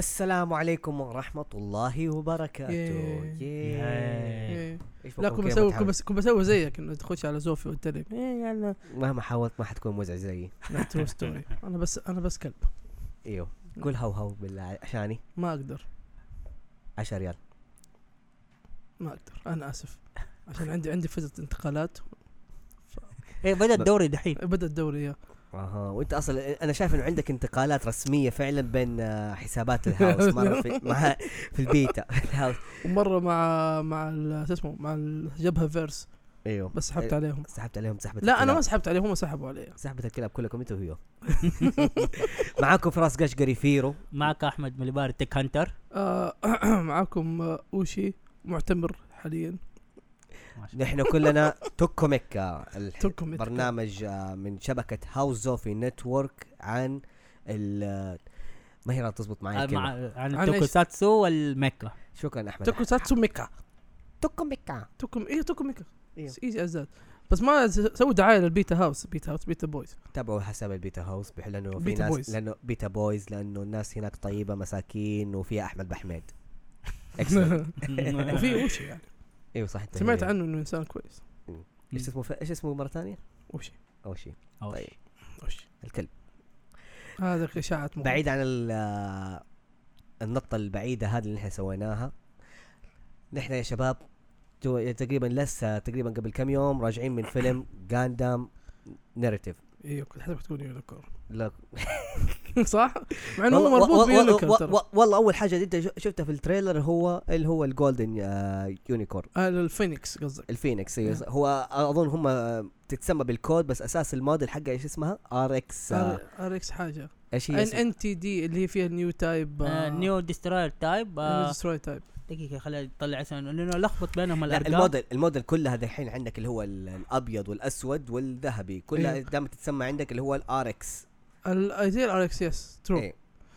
السلام عليكم ورحمة الله وبركاته. ياي. إيه. لا كنت بسوي؟ كنت بس- كنت بسوي زيك إنه تخش على زوفي وتتريق إيه يلا مهما حاولت ما حتكون مزعج زيي. ستوري أنا بس أنا بس كلب. إيوه. قول هو هو بالله. عشاني؟ ما أقدر. 10 ريال. ما أقدر. أنا آسف. عشان عندي عندي فتره انتقالات. إيه بدا الدوري دحين. بدا الدوري يا. أها وأنت أصلا أنا شايف إنه عندك انتقالات رسمية فعلا بين آه، حسابات الهاوس. مرة في مع في البيتا الهاوس. ومرة مع مع شو اسمه مع الجبهه فيرس. أيوه. بس سحبت عليهم. سحبت عليهم سحبت لا أنا. ما سحبت عليهم هم سحبوا علي. سحبت الكلاب كلكم انت وهو معاكم فراس قشقري فيرو. معك أحمد مليبار تك هانتر. آه معاكم آه، أوشي معتمر حاليا. نحن كلنا توكو ميكا. برنامج آه، من شبكة هاوس زوفي نتورك عن ال ما هي راح تزبط معي آه، الكلمة؟ مع عن؟ التوكوساتسو والميكا. شكرا أحمد. توكو ساتسو ميكا. توكو ميكا. توكو إيه توكو ميكا. إيوه. إيزي أزاد. بس ما سووا دعاية للبيتا هاوس. بيتا هاوس بيتا بويز. تابعوا حساب البيتا هاوس بح- لأنه في بيتا ناس بويز. لأنه بيتا بويز لأنه الناس هناك طيبة مساكين وفيها أحمد بحميد. وفي أوشي يعني. إيوه صح أنت سمعت. عنه إنه إنسان كويس إيش اسمه ف... إيش اسمه مرة ثانية؟ أوشي اول شيء أو طيب. شيء. أوشي الكلب هذا اشاعات مو بعيد عن ال- النطة البعيدة هذه اللي إحنا سويناها نحن يا شباب تقريبا لسه تقريبا قبل كم يوم راجعين من فيلم Gundam Narrative أيوه كنت حسبك تقول Unicorn لا. صح؟ مع إنه هو مربوط ب Unicorn والله- أول حاجة أنت شفتها في ال trailer هو اللي هو ال golden Unicorn آه ال Phenex قصدك. ال Phenex أيوة. نعم. هو أظن هم آه، تتسمى بالكود بس أساس الموديل حقها إيش اسمها؟ RX RX حاجة. إيش هي؟ ان؟ ان تي دي اللي هي فيها Newtype آه، new destroyer type آه، destroy type دقيقة خليني أطلع اسمه لأنه لخبط بينهم لا الأرقام. الموديل الموديل كلها دحين عندك اللي هو ال- الأبيض والأسود والذهبي. كلها أيوه. دائما تتسمى عندك اللي هو ال RX زي ال RX yes true إيه.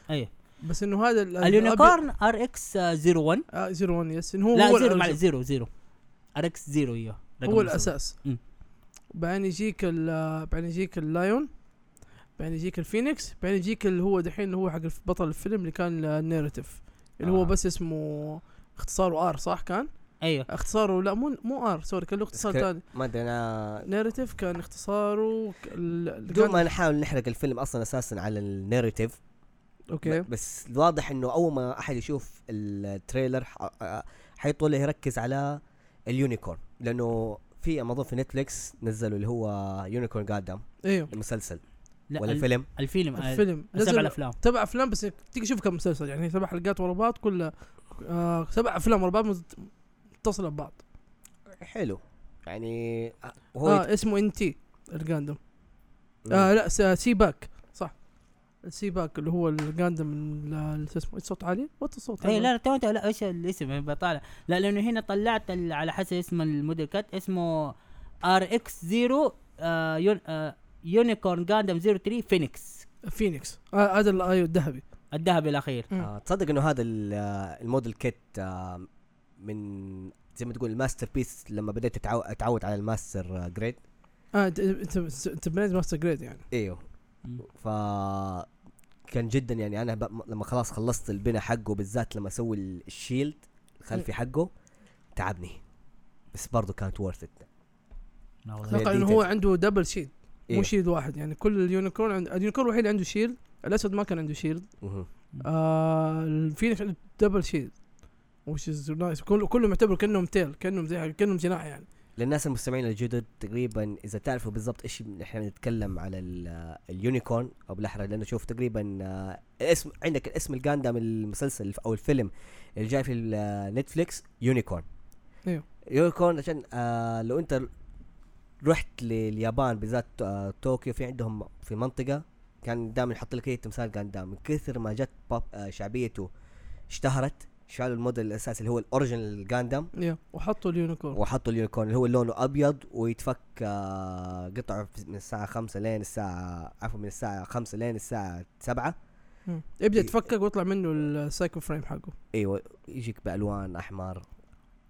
إيه بس إنه هذا ال- ال Unicorn RX 01 آه 01 yes إنه هو لا هو zero معلش zero zero. RX zero إيوه. هو. الأساس. بعدين يجيك ال بعدين يجيك ال lion بعدين يجيك الفينيكس بعدين يجيك اللي هو دحين اللي هو حق بطل الفيلم اللي كان ال Narrative اللي هو آه. بس اسمه اختصاره R صح كان؟ أيوه. اختصاره لا مو مو R sorry كان له اختصار ثاني ما أدري أنا Narrative كان اختصاره بدون ما نحاول نحرق الفيلم أصلا أساسا على ال Narrative okay. بس واضح إنه أول ما أحد يشوف ال trailer حيطول يركز على ال Unicorn. لأنه في اظن في Netflix نزلوا اللي هو Unicorn Gundam أيوه. المسلسل. لا ولا ال- الفيلم؟ الفيلم آه، الفيلم سبع نزل الافلام تبع أفلام بس تيجي تشوف كم مسلسل يعني سبع حلقات ورا بعض كلها آه سبع أفلام ورا بعض مت- متصلة ببعض. حلو. يعني آه، هو آه يت- اسمه NT ال Gundam مم. آه لا س- sci pack صح. ال sci pack اللي هو ال Gundam ال- ال- شو اسمه الصوت عالي؟ what الصوت اي لا تو لا إيش الاسم؟ بطالع. لا لأنه هنا طلعت ال- على حسب اسم الموديل kit اسمه RX 0 Unicorn Gundam 03 Phoenix. Phoenix. آه هذا ال- أيوه الذهبي. الذهبي الأخير. آه تصدق إنه هذا ال- آه، الموديل kit آه، من زي ما تقول ال masterpiece لما بديت اتعود على الماستر آه، grade آه انت انت بنيت master grade يعني. إيوه. ف كان جدا يعني أنا ب... لما خلاص خلصت البناء حقه بالذات لما أسوي ال- ال shield الخلفي حقه تعبني. بس برضه كانت worth it لا والله. أتوقع إنه. هو عنده double shield مو إيه. shield واحد يعني كل ال Unicorn عند... ال Unicorn الوحيد عنده shield الاسود ما كان عنده shield. آه الفينيكس عنده double shield which is nice كله كله معتبر كأنهم tail كأنهم زي كأنهم جناح يعني. للناس المستمعين الجدد تقريبا إذا تعرفوا بالضبط إيش إحنا نتكلم على ال- ال Unicorn أو بالاحرى لأنه شوف تقريبا آه، الاسم عندك الاسم ال Gundam المسلسل أو الفيلم اللي جاي في Netflix Unicorn. أيوه. Unicorn عشان آه لو أنت رحت لليابان بالذات آه طوكيو. في عندهم في منطقة كان دائما يحط لك تمثال Gundam من كثر ما جت بوب آه شعبيته اشتهرت شالوا الموديل الأساسي اللي هو ال original Gundam وحطوا ال Unicorn. وحطوا ال Unicorn اللي هو لونه أبيض ويتفك آه قطع من الساعة 5 لين الساعة عفوا من الساعة 5 لين الساعة 7 مم. يبدأ يتفكك ويطلع منه ال psycho frame حقه. أيوه يجيك بألوان أحمر.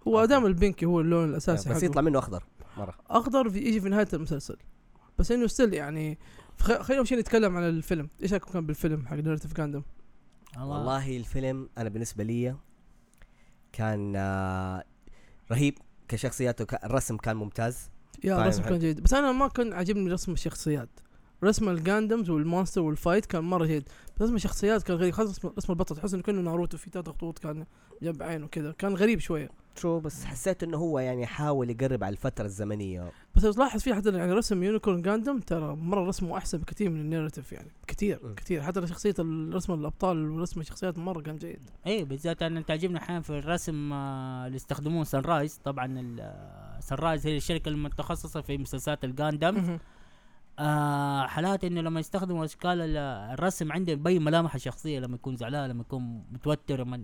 هو. دائما ال pinky هو اللون الأساسي بس حقه. يطلع منه أخضر. مرة. اخضر في يجي في نهاية المسلسل. بس إنه still يعني خ- خلينا أول شيء نتكلم عن الفيلم. إيش رأيكم كان بالفيلم حق Narrative Gundam والله الفيلم أنا بالنسبة لي كان آه رهيب كشخصياته الرسم كان ممتاز. يا طيب، رسم حلو. كان جيد. بس أنا ما كان عاجبني رسم الشخصيات. رسم ال Gundams وال monster وال fight كان مرة جيد. بس رسم الشخصيات كان غريب. خاصة رسم- رسم البطل. تحس إنه كأنه ناروتو في ثلاث خطوط كان جنب عينه كذا كان غريب شوية. true بس حسيت إنه هو يعني حاول يقرب على الفترة الزمنية. بس لو تلاحظ في حتى يعني رسم Unicorn Gundam ترى مرة رسمه أحسن بكثير من ال Narrative يعني كثير م. كثير حتى شخصية الرسم الأبطال ورسم الشخصيات مرة كان جيد. اي بالذات أنا تعجبني أحيانا في الرسم آه، اللي يستخدمون Sunrise طبعا Sunrise هي الشركة المتخصصة في مسلسلات ال Gundam. آه حالات إنه لما يستخدموا أشكال ال- الرسم عنده يبين ملامح الشخصية لما يكون زعلان لما يكون متوتر لما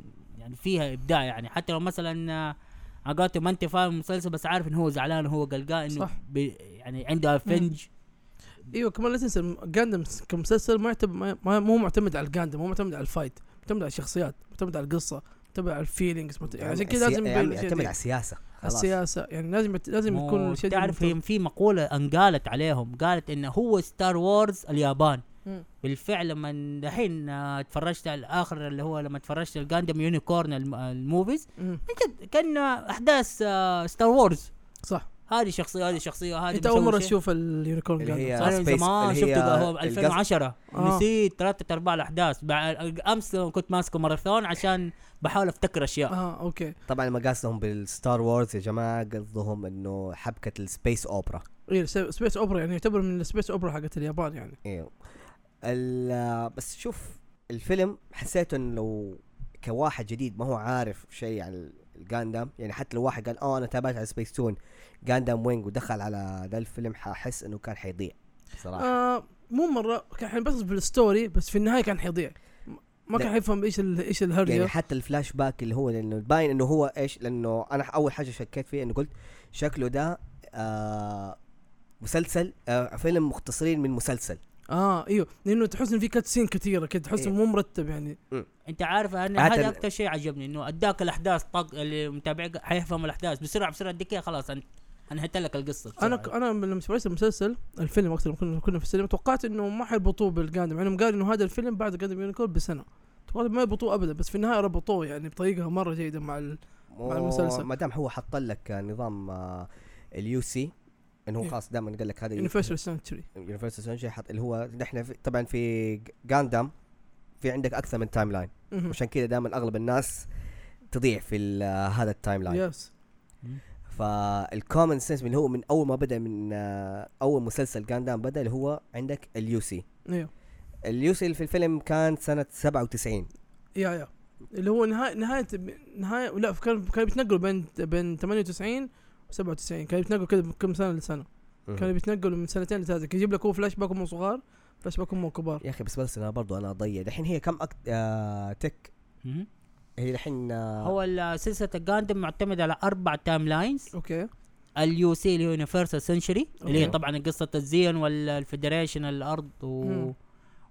يعني فيها إبداع يعني حتى لو مثلا آه، عقاته ما أنت فاهم المسلسل بس عارف انه هو زعلان وهو قلقان إنه صح. بي يعني عنده فنج إيوه كمان لا تنسى Gundam كمسلسل ما ما- مو معتمد على ال Gundam مو معتمد على ال fight معتمد على الشخصيات معتمد على القصة معتمد على ال feelings يعني عشان كذا لازم يعني يعتمد. على السياسة خلاص. السياسة يعني لازم لازم يكون تعرف في مقولة انقالت عليهم قالت انه هو Star Wars اليابان مم. بالفعل لما دحين آه، تفرجت على الآخر اللي هو لما تفرجت ال Gundam Unicorn الم- ال movies. من جد كأن أحداث آه، Star Wars صح. هذه شخصية هذه شخصية هذه أنت أول مرة. تشوف ال Unicorn اللي هي Gundam أنا زمان شفته هو القصد- 2010 آه. نسيت ثلاثة أرباع الأحداث. أمس كنت ماسكه ماراثون عشان بحاول أفتكر أشياء. آه okay. طبعا لما قصدهم بال Star Wars يا جماعة قصدهم إنه حبكة ال space opera إيه space opera يعني يعتبر من ال space opera حقت اليابان يعني. أيوه بس شوف الفيلم حسيت انه لو كواحد جديد ما هو عارف شيء عن ال Gundam يعني حتى لو واحد قال آه أنا تابعت على Spacetoon Gundam Wing ودخل على ذا الفيلم ححس إنه كان حيضيع صراحة. آه مو مرة كان حينبسط بال story بس في النهاية كان حيضيع. ما. كان حيفهم إيش إيش الهرجه يعني حتى الفلاش باك اللي هو لأنه باين إنه هو إيش لأنه أنا أول حاجة شكيت فيه إنه قلت شكله ده آه مسلسل آه فيلم مختصرين من مسلسل. آه إيوه لأنه تحس انه في cut scene كثيره كده تحس إيه. مو مرتب يعني أنت عارف أنا هذا أكثر شيء عجبني إنه أداك الأحداث طق اللي متابع حيفهم الأحداث بسرعة بسرعة اديك خلاص أن- انهيت لك القصة أنا. ك- أنا لما سمعت المسلسل الفيلم وقت لما كنا كنا في السينما توقعت إنه ما حيربطوه بال Gundam يعني قال إنه هذا الفيلم بعد Gundam Unicorn بسنة توقعت ما يربطوه ابدا بس في النهاية ربطوه يعني بطريقة مرة جيدة مع ال... مع المسلسل. ما دام هو حط لك نظام آه ال UC إنه هو إيه. خلاص دائما قال لك هذا Universal Century Universal Century حط اللي هو نحن طبعا في Gundam في عندك أكثر من timeline عشان كذا دائما أغلب الناس تضيع في هذا ال timeline yes ف ال common sense اللي هو من أول ما بدأ من آه، أول مسلسل Gundam بدأ اللي هو عندك ال UC أيوه ال UC اللي في الفيلم كان سنة 97 يا يا اللي هو نهايه نهايه نهايه لا كان كان بيتنقلوا بين بين 98 و 97 كان بيتنقلوا كذا من كم سنة لسنة. كانوا بيتنقلوا من سنتين لثلاثه كان يجيب لك هو فلاش باك هم صغار فلاش باك هم كبار. يا أخي بس بس أنا برضو أنا أضيع. دحين هي كم أكت... آه تك. هي دحين آه هو سلسله ال Gundam معتمد على أربع timelines okay ال UC اللي هو Universal Century اللي هي. طبعا قصة الزيون و ال Federation الأرض و... مم.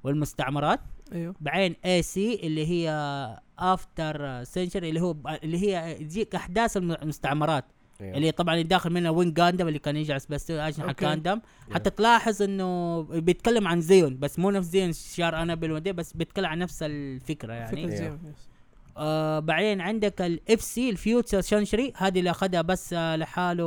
والمستعمرات. أيوه. بعدين AC اللي هي After Century اللي هو اللي هي تجيك أحداث الم- المستعمرات. أيوه. اللي داخل داخل منها Wing Gundam اللي كان يجلس بس أجنحة. Gundam حتى تلاحظ إنه بيتكلم عن زيون بس مو نفس زيون شار انابل ودي بس بيتكلم عن نفس الفكرة يعني فكرة. زيون yes. آه بعدين عندك ال FC ال Future Century هذه اللي أخذها بس آه لحاله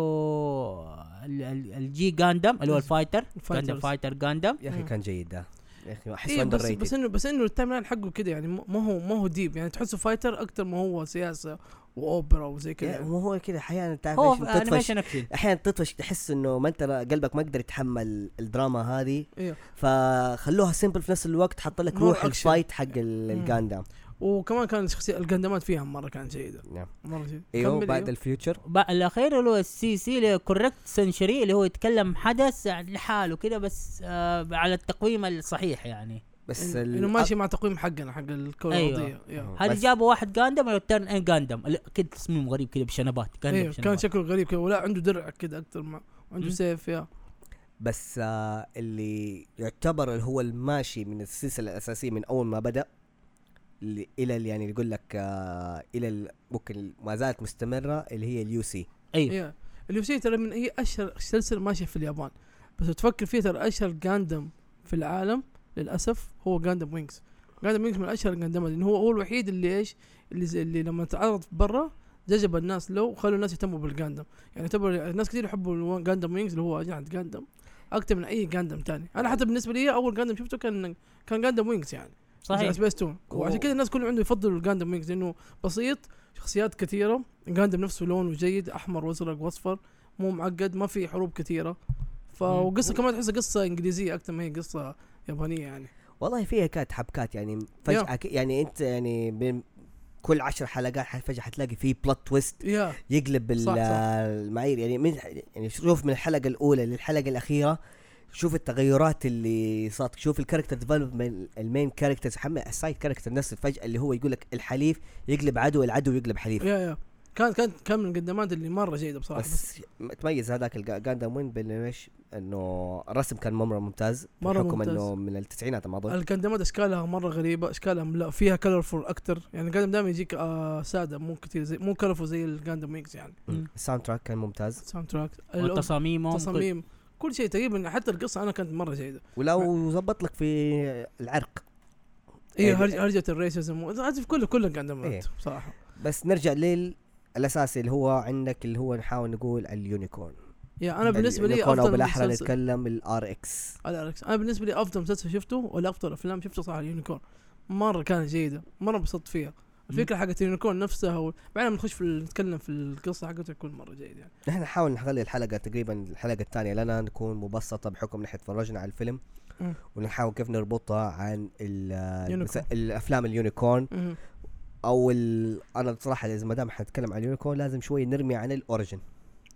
ال- ال- ال G Gundam اللي هو ال fighter. Gundam fighter Gundam يا أخي. كان جيد ده يا أخي أحس إيه بس بس انه بس إنه ال timeline حقه كده يعني ما هو ما هو deep يعني تحسه fighter أكثر ما هو سياسة وأوبرا وزي كذا يعني. مو هو كذا أحيانا تعرف هو إيش تطفش. أحيانا تطفش تحس إنه ما أنت قلبك ما يقدر يتحمل الدراما هذه. أيوه فخلوها simple في نفس الوقت حط لك روح. ال fight حق ال- مم. الجاندام وكمان كان الشخصيه الجندمات فيها مرة كانت جيدة. نعم. مرة جيدة. أيوه بعد. ال Future؟ الأخير اللي هو ال CC اللي هو Correct Century اللي هو يتكلم حدث لحاله كده بس آه على التقويم الصحيح يعني. بس ال- إنه ماشي مع تقويم حقنا حق الكره أيوه. الأرضية أيوه. هذه جابوا واحد Gundam و ال Turn A Gundam كده تصميم غريب كده بشنبات Gundam أيوه كان بشنبات. شكله غريب كذا ولا عنده درع كذا أكثر ما عنده. سيف يا بس آه اللي يعتبر اللي هو الماشي من السلسلة الأساسية من أول ما بدأ إلى اللي يعني يقول لك آه إلى ال- ممكن ما زالت مستمرة اللي هي ال UC أيوه ال UC ترى من هي أشهر سلسلة ماشية في اليابان بس لو تفكر فيها ترى أشهر Gundam في العالم للأسف هو Gundam Wings Gundam Wings من أشهر الجاندمات لأنه هو هو الوحيد اللي إيش؟ اللي, زي- اللي لما تعرض برا جذب الناس له وخلوا الناس يهتموا بال Gundam يعني يعتبر الناس كثير يحبوا Gundam Wings اللي هو أجنحة Gundam أكثر من أي Gundam تاني. أنا حتى بالنسبة لي أول Gundam شفته كان كان Gundam Wings يعني. صحيح. سبيس تون وعشان كذا الناس كلهم عنده يفضلوا ال Gundam Wings لأنه بسيط شخصيات كثيرة ال Gundam نفسه لونه جيد أحمر وأزرق وأصفر مو معقد ما في حروب كثيرة. فقصه كمان تحسها قصة إنجليزية أكثر ما هي قصة يابانية يعني. والله فيها كانت حبكات يعني فجأة ك- يعني أنت يعني بين كل عشر حلقات فجأة حتلاقي في plot twist يقلب صح،. المعايير. يعني من يعني شوف من الحلقة الأولى للحلقة الأخيرة شوف التغيرات اللي صارت شوف ال character development ال main characters ال side character نفسه فجأة اللي هو يقول لك الحليف يقلب عدو العدو يقلب حليف. yeah yeah. كان كان كان من الجاندمات اللي مرة جيدة بصراحة بس, بس. تميز هذاك ال Gundam Wing إيش إنه الرسم كان مرة ممتاز مرة بحكم ممتاز. إنه من التسعينات ما أظن. الجاندمات أشكالها مرة غريبة أشكالها لا فيها colorful أكثر يعني ال Gundam دائما يجيك آه سادة مو كثير زي مو colorful زي ال Gundam Wings يعني. الساوند تراك كان ممتاز. ساوند تراك وتصاميمهم كل- تصاميم كل شيء تقريبا حتى القصة أنا كانت مرة جيدة. ولو زبط لك في العرق. هرج- هرجة الريسزم في كل كل القدامات إيه. بصراحة. بس نرجع لل الاساسي اللي هو عندك اللي هو نحاول نقول اليونيكورن يا أنا بالنسبة لي اليونيكورن أو أفضل بالأحرى نتكلم الار إكس على أليكس. أنا بالنسبة لي أفضل مسلسل شفته ولا افضل أفلام شفته صراحة اليونيكورن مرة كانت جيدة مرة انبسطت فيها الفكرة حقت ال Unicorn نفسها و... بعدين نخش في نتكلم في القصة حقته يكون مرة جيد يعني نحن نحاول نخلي الحلقة تقريبا الحلقة الثانية لنا نكون مبسطة بحكم نحن تفرجنا على الفيلم. ونحاول كيف نربطها عن ال-. الأفلام ال Unicorn. أو ال... أنا بصراحه إذا ما دام حنتكلم عن ال Unicorn لازم شوي نرمي عن ال Origin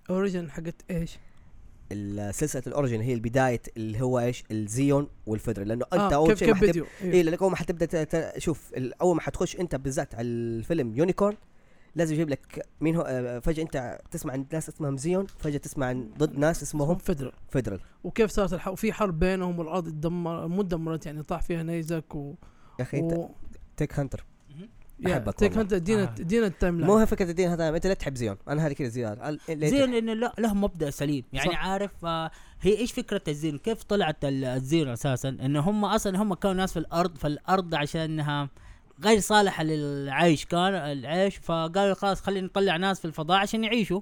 Origin حقت إيش؟ ال- سلسله ال Origin هي البداية اللي هو إيش؟ الزيون والفدرال. لأنه أنت آه أول شيء كيف ما حتب... إيه. إيه. لأنك أول ما حتبدأ ت- ت- شوف أول ما حتخش أنت بالذات على الفيلم يونيكورن لازم يجيب لك مين هو آه، فجأة أنت تسمع عن ناس اسمهم زيون فجأة تسمع عن ضد ناس اسمهم فدرال فيدرال وكيف صارت الح... وفي حرب بينهم والأرض تدمر مو دمرت يعني طاح فيها نيزك و, يا أخي أنت و... تيك هانتر يا أحبك تيك. انت ادينا آه. ادينا التايم لاين مو هي فكرة الدين هذا أنت لا تحب زيون أنا هذه كذا زيون ال- ليه زين تحب؟ إنه لا- له مبدأ سليم يعني صح. عارف آه هي إيش فكرة الزين كيف طلعت ال- الزين أساسا إنه هم أصلا هم كانوا ناس في الأرض فالارض عشانها غير صالحة للعيش كان العيش فقالوا خلاص خلينا نطلع ناس في الفضاء عشان يعيشوا.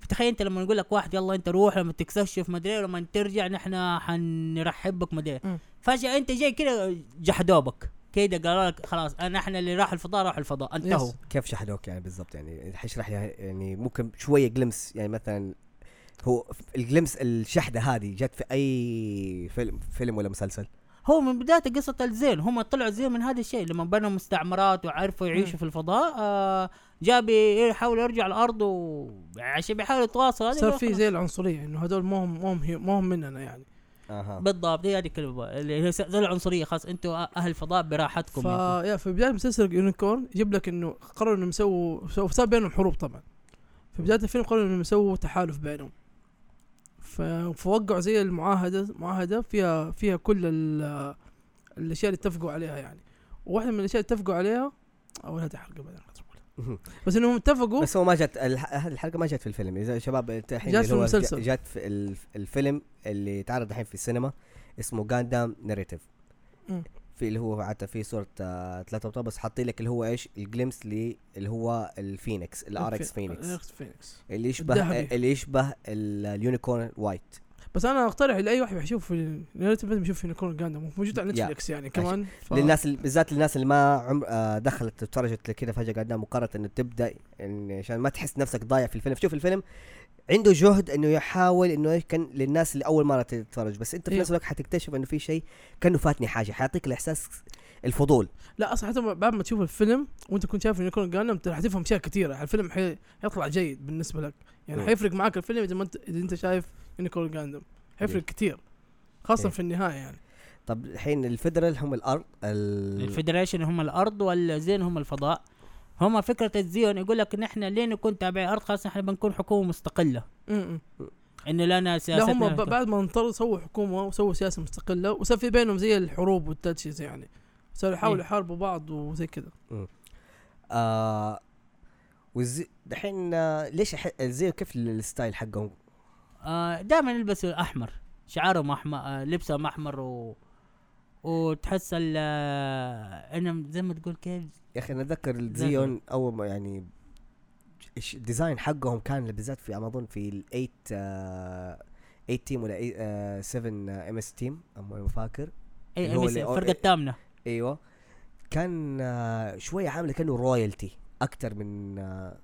فتخيل أنت لما يقول لك واحد يلا أنت روح لما تكتشف مدري لما ترجع نحن حنرحب بك مدري مم. فجأة أنت جاي كده جحدوبك كده قالوا لك خلاص انا إحنا اللي راح الفضاء راح الفضاء انتهوا. كيف شحنوك يعني بالضبط يعني حيشرح لي يعني ممكن شوية جلمس يعني مثلا هو الجلمس الشحده هذه جت في أي فيلم فيلم ولا مسلسل هو من بدايه قصة الزين هم طلعوا زين من هذا الشيء لما بنوا مستعمرات وعرفوا يعيشوا مم. في الفضاء آه جاء بيحاول يرجع الأرض و... عشان بيحاول يتواصل صار في. زي العنصرية إنه هذول مو هم مو هم مننا يعني أها بالضبط هي هذه الكلمة اللي هي زي العنصرية خلاص أنتوا أهل الفضاء براحتكم ف أنتوا. يا في بدايه مسلسل يونيكورن يجيب لك إنه قرروا إنهم يسووا سووا صار بينهم حروب طبعا في بداية الفيلم قرروا إنهم يسووا تحالف بينهم ف- فوقعوا زي المعاهدة معاهدة فيها فيها كل ال- الأشياء اللي اتفقوا عليها يعني وواحدة من الأشياء اللي اتفقوا عليها أو هذه حلقه بعدين. بس إنهم اتفقوا. بس هو ما جت الحلقة ما جت في الفيلم. إذا شباب انت الحين جات في المسلسل. ج- جت في الف- الفيلم اللي تعرض الحين في السينما اسمه Gundam Narrative. في اللي هو حتى في صورة آه، ثلاثة أبطال بس حاطين لك اللي هو إيش؟ الجليمس لي اللي هو الفينيكس الار إكس فينيكس. اللي يشبه. اللي يشبه ال- اليونيكورن white بس أنا أقترح لأي واحد يشوف لازم يشوف يونيكورن جاندم موجود على. نتفلكس يعني كمان ف... للناس بالذات للناس اللي ما عمر آه دخلت وتفرجت كذا فجأة قدام وقررت إنه تبدأ يعني عشان ما تحس نفسك ضايع في الفيلم شوف الفيلم عنده جهد إنه يحاول إنه إيش كان للناس اللي أول مرة تتفرج بس أنت في. نفس الوقت حتكتشف إنه في شيء كأنه فاتني حاجة حيعطيك الإحساس الفضول لا أصلا حتى بعد ما تشوف الفيلم وأنت كنت شايف يونيكورن جاندم راح تفهم أشياء كثيرة الفيلم حي... حيطلع جيد بالنسبة لك يعني. حيفرق معك الفيلم إذا ما انت إذا أنت شايف يونيكورن جاندم حيفرق. كثير خاصة إيه. في النهاية يعني طب الحين الفدرال هم الأرض ال... ال Federation هم الأرض والزين هم الفضاء هم فكرة الزيون يقول لك نحن ليه نكون تابعين الأرض خلاص نحن بنكون حكومة مستقلة م-م. انه لنا لا سياستنا هم ب- بعد ما انطروا سووا حكومة وسووا سياسة مستقلة وصار في بينهم زي الحروب وال touches يعني صاروا يحاولوا إيه. يحاربوا بعض وزي كذا آه والزي دحين آه ليش. الزي كيف ال style حقهم دائما يلبسوا احمر شعارهم أحمر آه لبسهم أحمر و وتحس ال آه، أنا زي ما تقول كيف يا أخي أنا أتذكر الزيون أول ما يعني ال design حقهم كان بالذات في ما اظن في ال 8 آه 8 team ولا 8 آه 7 MS Team ما فاكر. اي الفرقه الثامنة. أيوه. كان آه شوية عاملة كأنه royalty أكثر من آه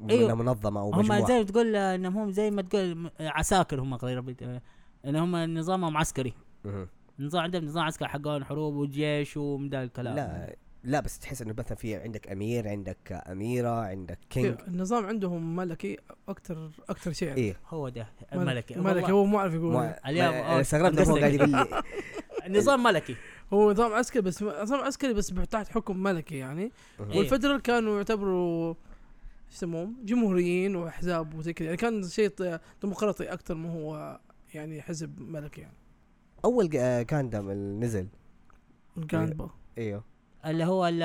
إنها منظمة أو هم مجموعة. زي ما تقول إنهم هم زي ما تقول عساكر هم غير ان هم نظامهم عسكري. نظام عندهم نظام عسكري حقهم حروب وجيش ومن ذا الكلام. لا لا بس تحس إنه مثلا في عندك أمير عندك أميرة عندك king. النظام عندهم ملكي أكثر أكثر شيء. إيه. هو ده ملكي. والله هو مو عارف يقول. اليوم- استغربت إنه هو. قاعد يقول لي. النظام ملكي. هو نظام عسكري بس نظام عسكري بس تحت حكم ملكي يعني. إيه. والفدرال كانوا يعتبروا يسموهم جمهوريين وأحزاب وزي كذا. يعني كان شيء ديمقراطي أكثر ما هو يعني حزب ملكي يعني. أول آه، كاندم اللي نزل. الجاندبا إيوه. اللي هو ال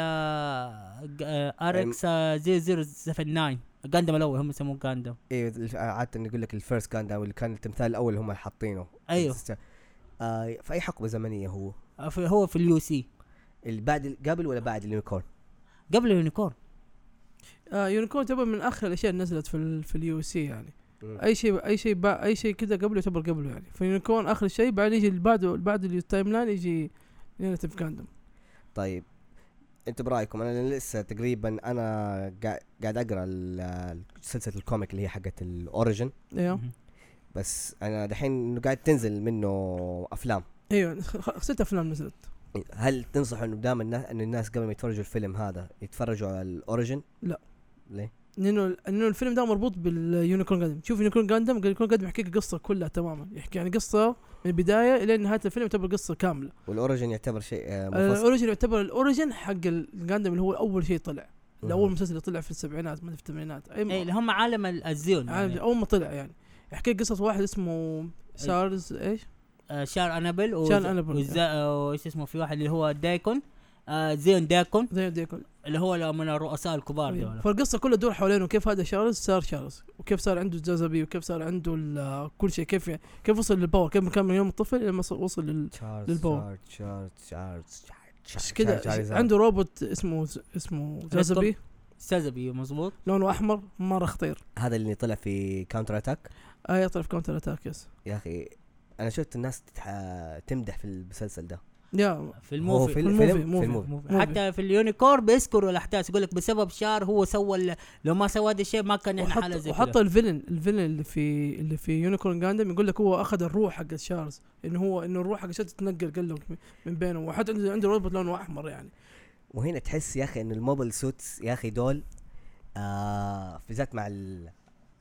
RX 0079 جاندم الأول هم يسموه جاندم إيوه الف- عادة يقول لك ال first جاندم اللي كان التمثال الأول هم حاطينه. أيوه. آه في أي حقبة زمنية هو؟ في هو في ال UC. اللي بعد قبل ولا بعد اليونيكورن؟ قبل اليونيكورن. آه يونيكورن تعتبر من آخر الأشياء اللي نزلت في ال في ال UC يعني مم. أي شيء أي شيء أي شيء كذا قبله يعتبر قبله يعني فيونيكورن آخر شيء بعدين يجي اللي بعده اللي بعد ال timeline يجي narrative جاندم طيب أنتوا برأيكم أنا لسه تقريبا أنا قاعد قاعد أقرأ ال- سلسلة ال comic اللي هي حقت ال Origin أيوه. بس أنا دحين إنه قاعد تنزل منه أفلام أيوه خ- ست أفلام نزلت هل تنصح إنه دائما الناس إن الناس قبل ما يتفرجوا الفيلم هذا يتفرجوا على ال Origin؟ لا. ليه؟ لأنه لأنه الفيلم ده مربوط باليونيكورن جاندم. شوف يونيكورن جاندم يونيكورن جاندم يحكي لك القصة كلها تماما. يحكي يعني قصة من البداية إلى نهاية الفيلم تعتبر قصة كاملة. وال Origin يعتبر شيء آه، منفصل ال Origin يعتبر ال Origin حق الجاندم اللي هو أول شيء طلع. أول. مسلسل اللي طلع في السبعينات ما في الثمانينات. أي اي اللي هم عالم ال- الزيون عالم- يعني. أول ما طلع يعني. يحكي قصة واحد اسمه شارز إيش؟ آه، شار أنابل وز- شار آه، وايش اسمه في واحد اللي هو دايكون. آه، زيون دايكون. زي ديكون اللي هو من الرؤساء الكبار دول فالقصة كلها تدور حوالينه كيف هذا شارلز صار شارلز وكيف صار عنده جاذبيه وكيف صار عنده كل شيء؟ كيف كيف وصل للباور كيف كان من يوم الطفل إلى ما وصل لل لل power. تشارلز تشارلز تشارلز كذا عنده روبوت اسمه اسمه سازبي سازبي مظبوط. لونه أحمر مرة خطير. هذا اللي طلع في كاونتر اتاك آه يطلع في كاونتر اتاك يس يا أخي أنا شفت الناس تمدح في المسلسل ده. يا في ال movie في ال movie- في movie. ال movie movie. حتى في اليونيكورن بيذكروا الأحداث يقول لك بسبب شار هو سوى لو ما سوى هذا الشيء ما كان إحنا حالة زي وحط ال villain ال villain اللي في اللي في يونيكورن جاندم يقول لك هو أخذ الروح حق شارلز انه هو انه الروح حق شارلز تتنقل قال له من بينهم وحتى عنده عنده روبوت لونه أحمر يعني وهنا تحس يا أخي إن ال mobile suits يا أخي دول آه بالذات مع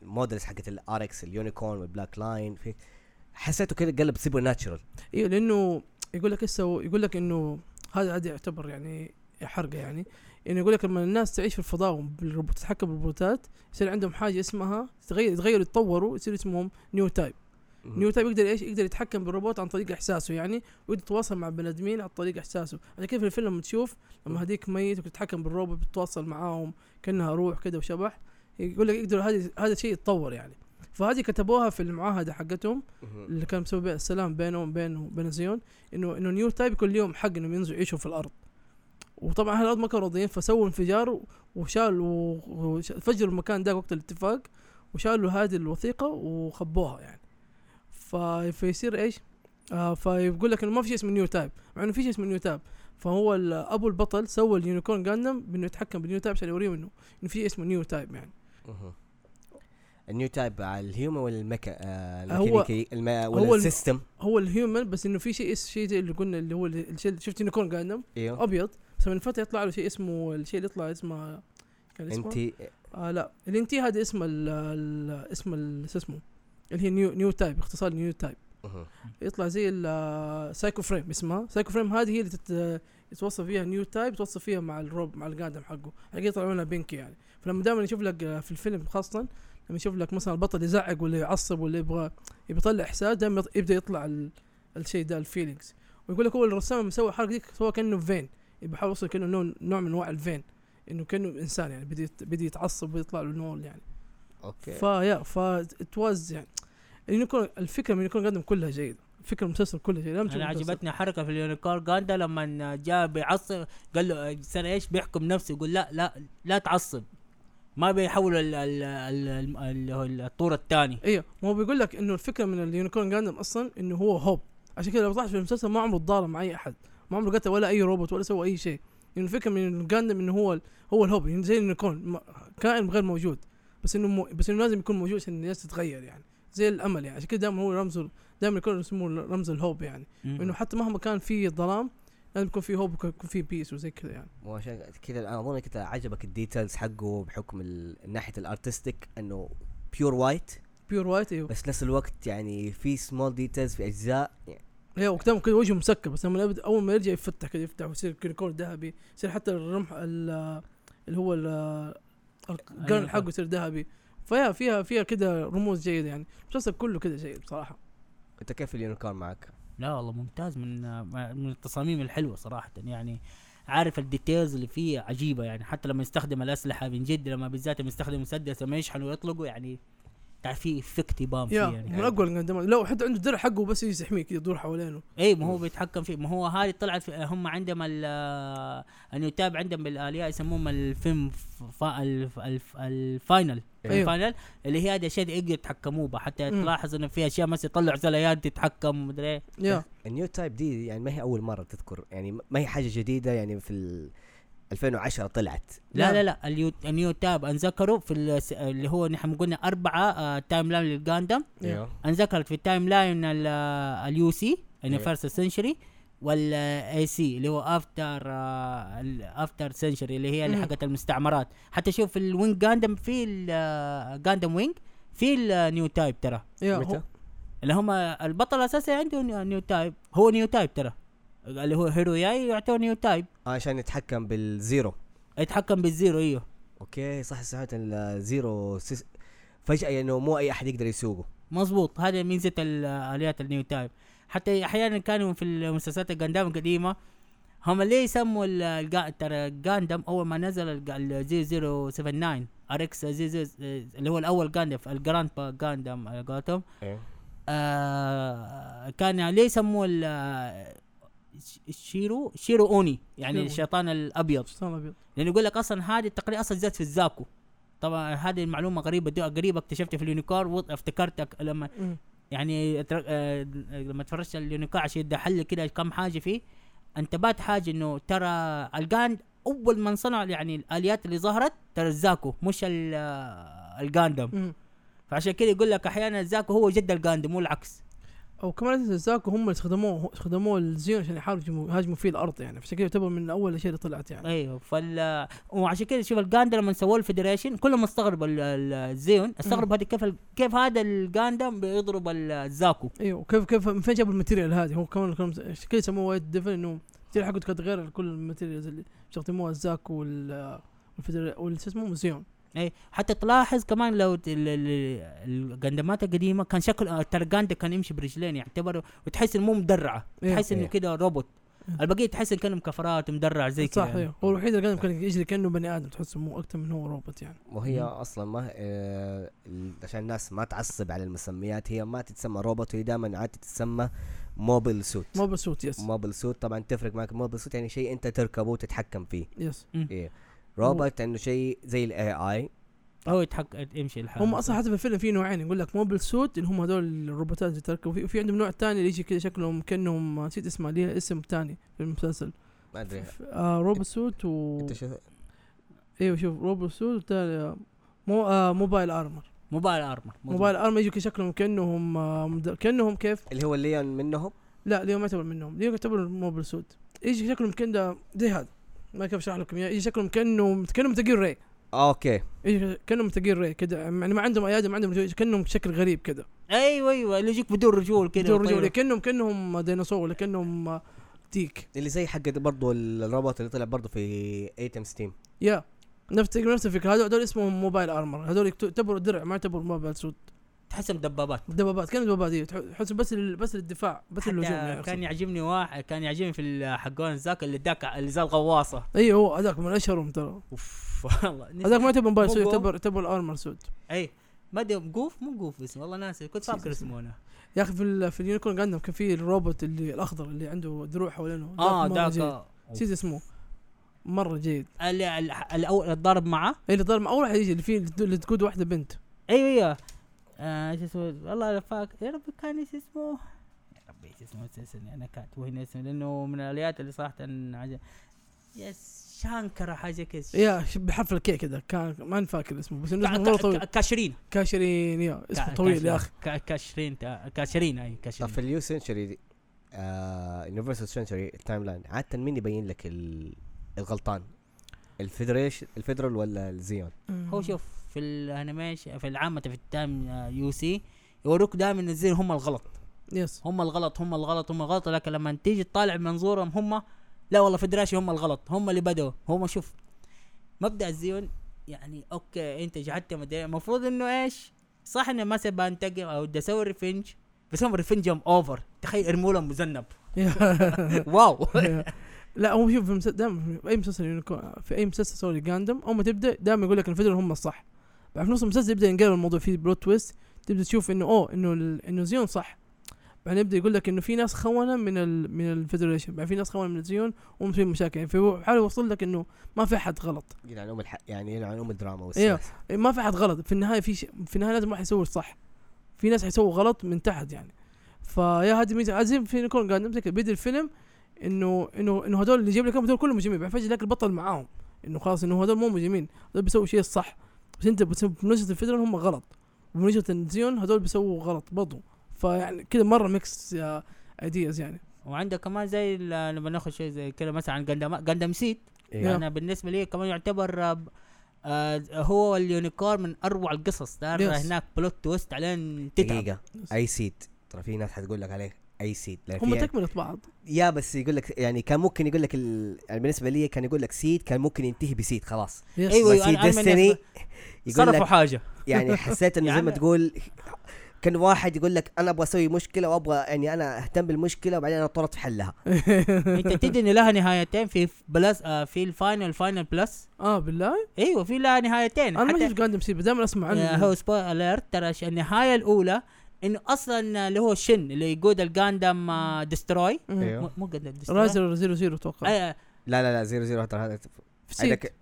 ال models حقت ال RX اليونيكورن والبلاك lion في حسيته كده قلب supernatural أيوه لأنه يقول لك هسه يقول لك إنه هذا هذا يعتبر يعني حرقة يعني. يعني يقول لك لما الناس تعيش في الفضاء بالروبوت تتحكم بالروبوتات يصير عندهم حاجة اسمها تغير يتغيروا يتطوروا يصير اسمهم newtype newtype يقدر إيش؟ يقدر يتحكم بالروبوت عن طريق إحساسه يعني ويقدر يتواصل مع بني آدمين عن طريق إحساسه. عشان كيف في الفيلم لما تشوف؟ لما هذيك ميت وتتحكم بالروبوت بتتواصل معاهم كأنها روح كده وشبح يقول لك يقدر هذا هذا الشيء يتطور يعني. فهذه كتبوها في المعاهدة حقتهم اللي كان مسوي بيه السلام بينهم وبين وبين زيون انه إنه newtype كل يوم حق إنهم ينزلوا يعيشوا في الأرض وطبعا أهل الأرض ما كانوا راضيين فسووا انفجار وشالوا وفجروا المكان ده وقت الاتفاق وشالوا هذه الوثيقة وخبوها يعني. فيصير إيش؟ آه فيقول لك إنه ما في شيء اسمه newtype مع إنه في شيء اسمه newtype فهو أبو البطل سوى اليونيكورن جاندم بإنه يتحكم بال newtype عشان يوريهم انه إنه في شيء اسمه newtype يعني. ال newtype على ال human ولا ال mecha آه هو- الميكانيكي الم... هو ولا الم- ال system. هو الهيومن بس إنه في شيء شيء زي اللي قلنا اللي هو الشيء اللي شفت يونيكورن جاندم إيوه. أبيض. بس من فترة يطلع له شيء اسمه الشيء اللي يطلع اسمه كان اسمه؟ انت آه لا. الانتي هذا اسم ال اسم شو اسمه؟ اللي هي نيو نيو تايب اختصار نيو تايب. يطلع زي السايكو فريم اسمها. سايكو فريم هذه هي اللي تت يتوصف فيها نيو تايب يتوصف فيها مع الروب مع القادم حقه. حقيقة يطلع لونها بينكي يعني. فلما دائما يشوف لك آه، في الفيلم خاصة لما يشوف لك مثلا البطل يزعق ولا يعصب ولا يبغى يطلع إحساس دائما يبدأ يطلع ال- الشيء ده ال feelings ويقول لك هو الرسام مسوي الحركه دي سوى كأنه فين. بيحاول يوصل كأنه نوع, نوع من انواع الفين إنه كأنه إنسان يعني بدي بدي يتعصب ويطلع له نور يعني. أوكي. فيا ف it was يعني. ال Unicorn الفكرة من ال Unicorn Gundam كلها جيده فكره المسلسل كله شيء أنا. عجبتني حركة في ال Unicorn Gundam لما جاء بيعصب قال له سنة إيش بيحكم نفسه؟ يقول لا لا لا تعصب. ما بيحول ال- ال- ال- ال- هو الطور الثاني. أيوه ما هو بيقول لك إنه الفكرة من ال Unicorn Gundam أصلا إنه هو hope. عشان كذا لو طلعت في المسلسل ما عمره تضارب مع أي أحد. ما عمره قتل ولا أي روبوت ولا سوى أي شيء. يعني الفكرة من ال Gundam إنه هو هو ال hope يعني زي ال unicorn. كائن غير موجود. بس إنه مو بس إنه لازم يكون موجود عشان الناس تتغير يعني. زي الأمل يعني. عشان كذا دائما هو رمزه دائما يكون اسمه رمز ال hope يعني. إنه حتى مهما كان في ظلام لازم يكون في hope يكون في peace وزي كذا يعني. وعشان كذا أنا أظن كذا عجبك ال details حقه بحكم ناحية ال artistic إنه pure white pure white أيوه. بس نفس الوقت يعني في small details في أجزاء يعني. أيوه وقتهم كذا وجهه مسكر بس لما أول ما يرجع يفتح كذا يفتح ويصير كريكول ذهبي يصير حتى الرمح ال- اللي هو ال- القرن. حقه يصير ذهبي. فيها فيها فيها كذا رموز جيدة يعني. المسلسل كله كذا جيد بصراحة. أنت كيف ال Unicorn معك؟ لا والله ممتاز من من التصاميم الحلوة صراحة يعني عارف ال details اللي فيه عجيبة يعني حتى لما يستخدم الأسلحة من جد لما بالذات لما يستخدم مسدس لما يشحن ويطلقه يعني تعرف في effect يبان فيه يعني. من أقوى لو حتى عنده درع حقه بس يحميه كذا يدور حوالينه. اي ما هو بيتحكم فيه. ما هو هذه طلعت هم عندهم ال- ال new type عندهم بالآليات يسموهم الفيلم فا ال funnel أيوه. ال funnel اللي هي هذه الاشياء اللي يقدروا يتحكموا بها حتى مم. تلاحظ انه في أشياء مثلا يطلع آليات تتحكم مدري. يا ال new type دي يعني ما هي أول مرة تذكر يعني ما هي حاجة جديدة يعني في ال 2010 طلعت لا نعم. لا لا اليو ال new type انذكروا في الس- اللي هو نحن قلنا أربعة آه timeline لل Gundam أيوه. أنذكرت في ال timeline ال UC أيوه. Universal Century وال AC اللي هو After After Century اللي هي اللي. حقت المستعمرات. حتى شوف ال Wing Gundam في ال Gundam Wing في ال new type ترى. متى؟ هو اللي هم البطل الأساسي عنده new- type هو new type ترى. اللي هو هيرو يوي يعتبر new type آه، عشان يتحكم بال Zero. يتحكم بال Zero إيوه. أوكي صح سمعت ال Zero sys... فجأة انه مو أي أحد يقدر يسوقه. مظبوط. هذه ميزه ال- آليات ال new type حتى أحيانا كانوا في المسلسلات ال Gundam القديمة هم ليه يسموا الجا- ترى ال Gundam أول ما نزل ال 0079 RX اللي هو الأول Gundam ال grandpa Gundam على قولتهم. إيه. آه كان ليه يسموه shiro shiro oni يعني. الشيطان الأبيض. شيطان ابيض لأنه يقول لك أصلا هذه التقنيه أصلا جت في ال Zaku. طبعا هذه المعلومة غريبة دي قريبة اكتشفتها في ال Unicorn وافتكرتك لما. يعني أتر- آه لما تفرجت ال Unicorn عشان يدي حل كده كم حاجة فيه انتبهت حاجة انه ترى ال Gundam أول من صنع يعني الآليات اللي ظهرت ترى ال Zaku مش ال- آه، ال Gundam. فعشان كده يقول لك أحيانا ال Zaku هو جد ال Gundam مو العكس أو كمان ال Zaku هم اللي استخدموه استخدموه ال Zeon عشان يحاربوا يهاجموا فيه الأرض يعني. عشان كذا يعتبر من أول الاشياء اللي طلعت يعني. أيوه فال وعشان كده شوف ال Gundam لما سووا ال Federation كلهم استغربوا ال- ال- ال Zeon. استغربوا هذه كيف ال- كيف هذا ال Gundam بيضرب ال- ال Zaku. أيوه كيف كيف من فين جابوا ال material هذه؟ هو كمان عشان كذا سموه white devil إنه ال material حقته كانت غير كل ال materials اللي بيستخدموها ال Zaku وال وال Federal وال شو اسمه؟ Zeon اي حتى تلاحظ كمان لو ت- ال- ال- الجاندمات القديمة كان شكل ترى كان يمشي برجلين يعتبر وتحس إنه مو مدرعة. إيه. تحس إنه إيه. كده روبوت. إيه. البقية تحس انه كانوا كفرات مدرع زي كذا صح أيوه هو الوحيد اللي كان كان يجري كأنه بني آدم تحسه مو أكثر من هو روبوت يعني. وهي مم. أصلا ما آه عشان الناس ما تعصب على المسميات هي ما تتسمى روبوت هي دائما عاد تتسمى mobile suit. mobile suit yes. mobile suit طبعا تفرق معك. mobile suit يعني شيء أنت تركبه وتتحكم فيه. yes. إيه. روبوت انه شيء زي ال AI هو يتحكم يمشي لحاله. هم أصلا حتى في الفيلم في نوعين يقول لك mobile suit اللي هم هذول الروبوتات اللي تركبوا وفي, وفي عندهم نوع ثاني اللي يجي كذا شكلهم كأنهم نسيت اسمه ليها اسم ثاني في المسلسل. ما أدري. آه robot suit و أنت شو إيوه شوف robot suit مو آه mobile armor. موبايل أرمر. موبايل أرمر يجوا كذا شكلهم كأنهم آه كأنهم كيف؟ اللي هو الليون منهم؟ لا ليهم ما يعتبر منهم. ليهم يعتبر موبل سوت. يجي شكلهم كان زي هذا. ما كيف أشرح لكم إياه. يجي شكلهم كانه كأنهم متقين ري. أوكي. يجي كأنهم متقين ري كذا يعني ما عندهم أيادي ما عندهم رجول، كأنهم شكل غريب كذا أيوه أيوه. اللي يجيك بدون رجول كده بدون رجول. كانهم كأنهم ديناصور ولا كأنهم ديك اللي زي حق برضو الروبوت اللي طلع برضو في ايتم ستيم يا نفس نفس الفكرة. هذول هذول اسمهم mobile armor هذول يعتبروا درع ما يعتبروا mobile suit تحسهم دبابات. دبابات كانوا دبابات تح- تحس بس ال- بس للدفاع بس الهجوم يعني. كان. يعجبني واحد كان يعجبني في حقون ذاك اللي ذاك اللي زي الغواصة. أيوه هو هذاك من أشهرهم ترى. أوف والله. هذاك ما يعتبر mobile suit بوبو. يعتبر يعتبر ال armor suit اي ما أدري جوف مو جوف اسمه والله ناسي. كنت فاكر اسمه. أنا. يا أخي في ال- في ال Unicorn Gundam كان في الروبوت اللي الأخضر اللي عنده دروع حوالينه. آه. ذاك نسيت اسمه. مرة جيد. الأول الضارب معاه؟ اللي ضل أول واحد يجي اللي فيه اللي تقود واحدة بنت. أيوه أيوه آه، شو اسمه؟ والله فاكر يا ربي كان إيش اسمه؟ يا ربي إيش اسمه؟ نسيت أنا كاتبه هنا اسمه؟ لأنه من الآليات اللي صراحة عجب يس شانكرا حاجة كذا. يا ش- بحرف الكي كذا كان ما فاكر اسمه بس اسمه مرة طويل. كا- كاشرين. كاشرين يا اسمه طويل يا أخي. كا- كاشرين تا- كاشرين أي طب كاشرين في ال U Century Universal Century ال timeline عادة مين يبين لك ال- الغلطان؟ ال Federation ال Federal ولا ال Zeon؟ هو شوف في ال animation في العامة في ال time آه، UC يوروك دائما ال Zeon هم الغلط. yes. هم الغلط هم الغلط هم الغلط. لكن لما تيجي تطالع منظورهم هم لا والله Federation هم الغلط هم اللي بدأوا. هم شوف مبدأ ال Zeon يعني okay أنت جحدت مدري المفروض إنه إيش؟ صح إنه مثلا بنتقم أو بدي أسوي revenge بس هم revenge هم over تخيل ارموا لهم مذنب. wow. لا هو شوف في أي مسلسل في أي مسلسل sorry Gundam اول ما تبدأ دائما يقول لك ال Federal هم الصح. بعد في نص المسلسل يبدأ ينقلب الموضوع فيه plot twist تبدأ تشوف إنه أوه إنه إنه Zeon صح. بعدين يبدأ يقول لك إنه في ناس خونة من ال من ال Federation بعد في ناس خونة من ال Zeon وهم في مشاكل. يعني فهو حاول يوصل لك إنه ما في أحد غلط. يعني ام الح... يعني يعني ام الدراما أيوه والسياسة. ما في أحد غلط. في النهاية في شيء في النهاية لازم واحد يسوي الصح. في ناس حيسووا غلط من تحت يعني. فيا هذه ميزة. زي في يكون قاعد نمسك بيد الفيلم إنه إنه إنه هذول اللي جايب لك هذول كلهم مجرمين. بعد فجأة لك البطل معاهم. إنه خلاص إنه هذول مو مجرمين. هذول بيسووا شيء الصح. بس انت وجهه الفيدرال هم غلط. وجهه الزيون هذول بيسووا غلط برضو. فيعني كذا مرة ميكس ايدياز يعني. وعندك كمان زي لما ناخذ شيء زي كذا مثلا عن جندم جندم سيد. إيه. أنا بالنسبة لي كمان يعتبر آه، آه هو ال Unicorn من أروع القصص. ترى. هناك plot twist علين تتعب. دقيقة. أي SEED ترى في ناس حتقول لك عليه. أي SEED هم في- تكمله بعض. yeah بس يقول لك يعني كان ممكن يقول لك ال... يعني بالنسبة لي كان يقول لك SEED كان ممكن ينتهي ب SEED خلاص. yes. أيوة. بس من Destiny صرفوا لك حاجة. يعني حسيت إنه زي ما يعني- تقول كان واحد يقول لك أنا أبغى أسوي مشكلة وأبغى يعني أنا أهتم بالمشكلة وبعدين أنا اضطرت في حلها. أنت تدري ان لها نهايتين في بلس آه في الفاينل فاينل بلس آه بالله؟ أيوه في لها نهايتين. أنا ما شفت قاعد سي دائما أسمع آه، عنه هو سبويل اليرت ترى النهاية الأولى إنه أصلا اللي هو شن اللي يقود الجاندم آه، ديستروي مم. أيوه. مو- مو جاندم ديستروي رايزر زيرو زيرو أتوقع آه لا لا لا زيرو زيرو ترى هذا في سيد عندك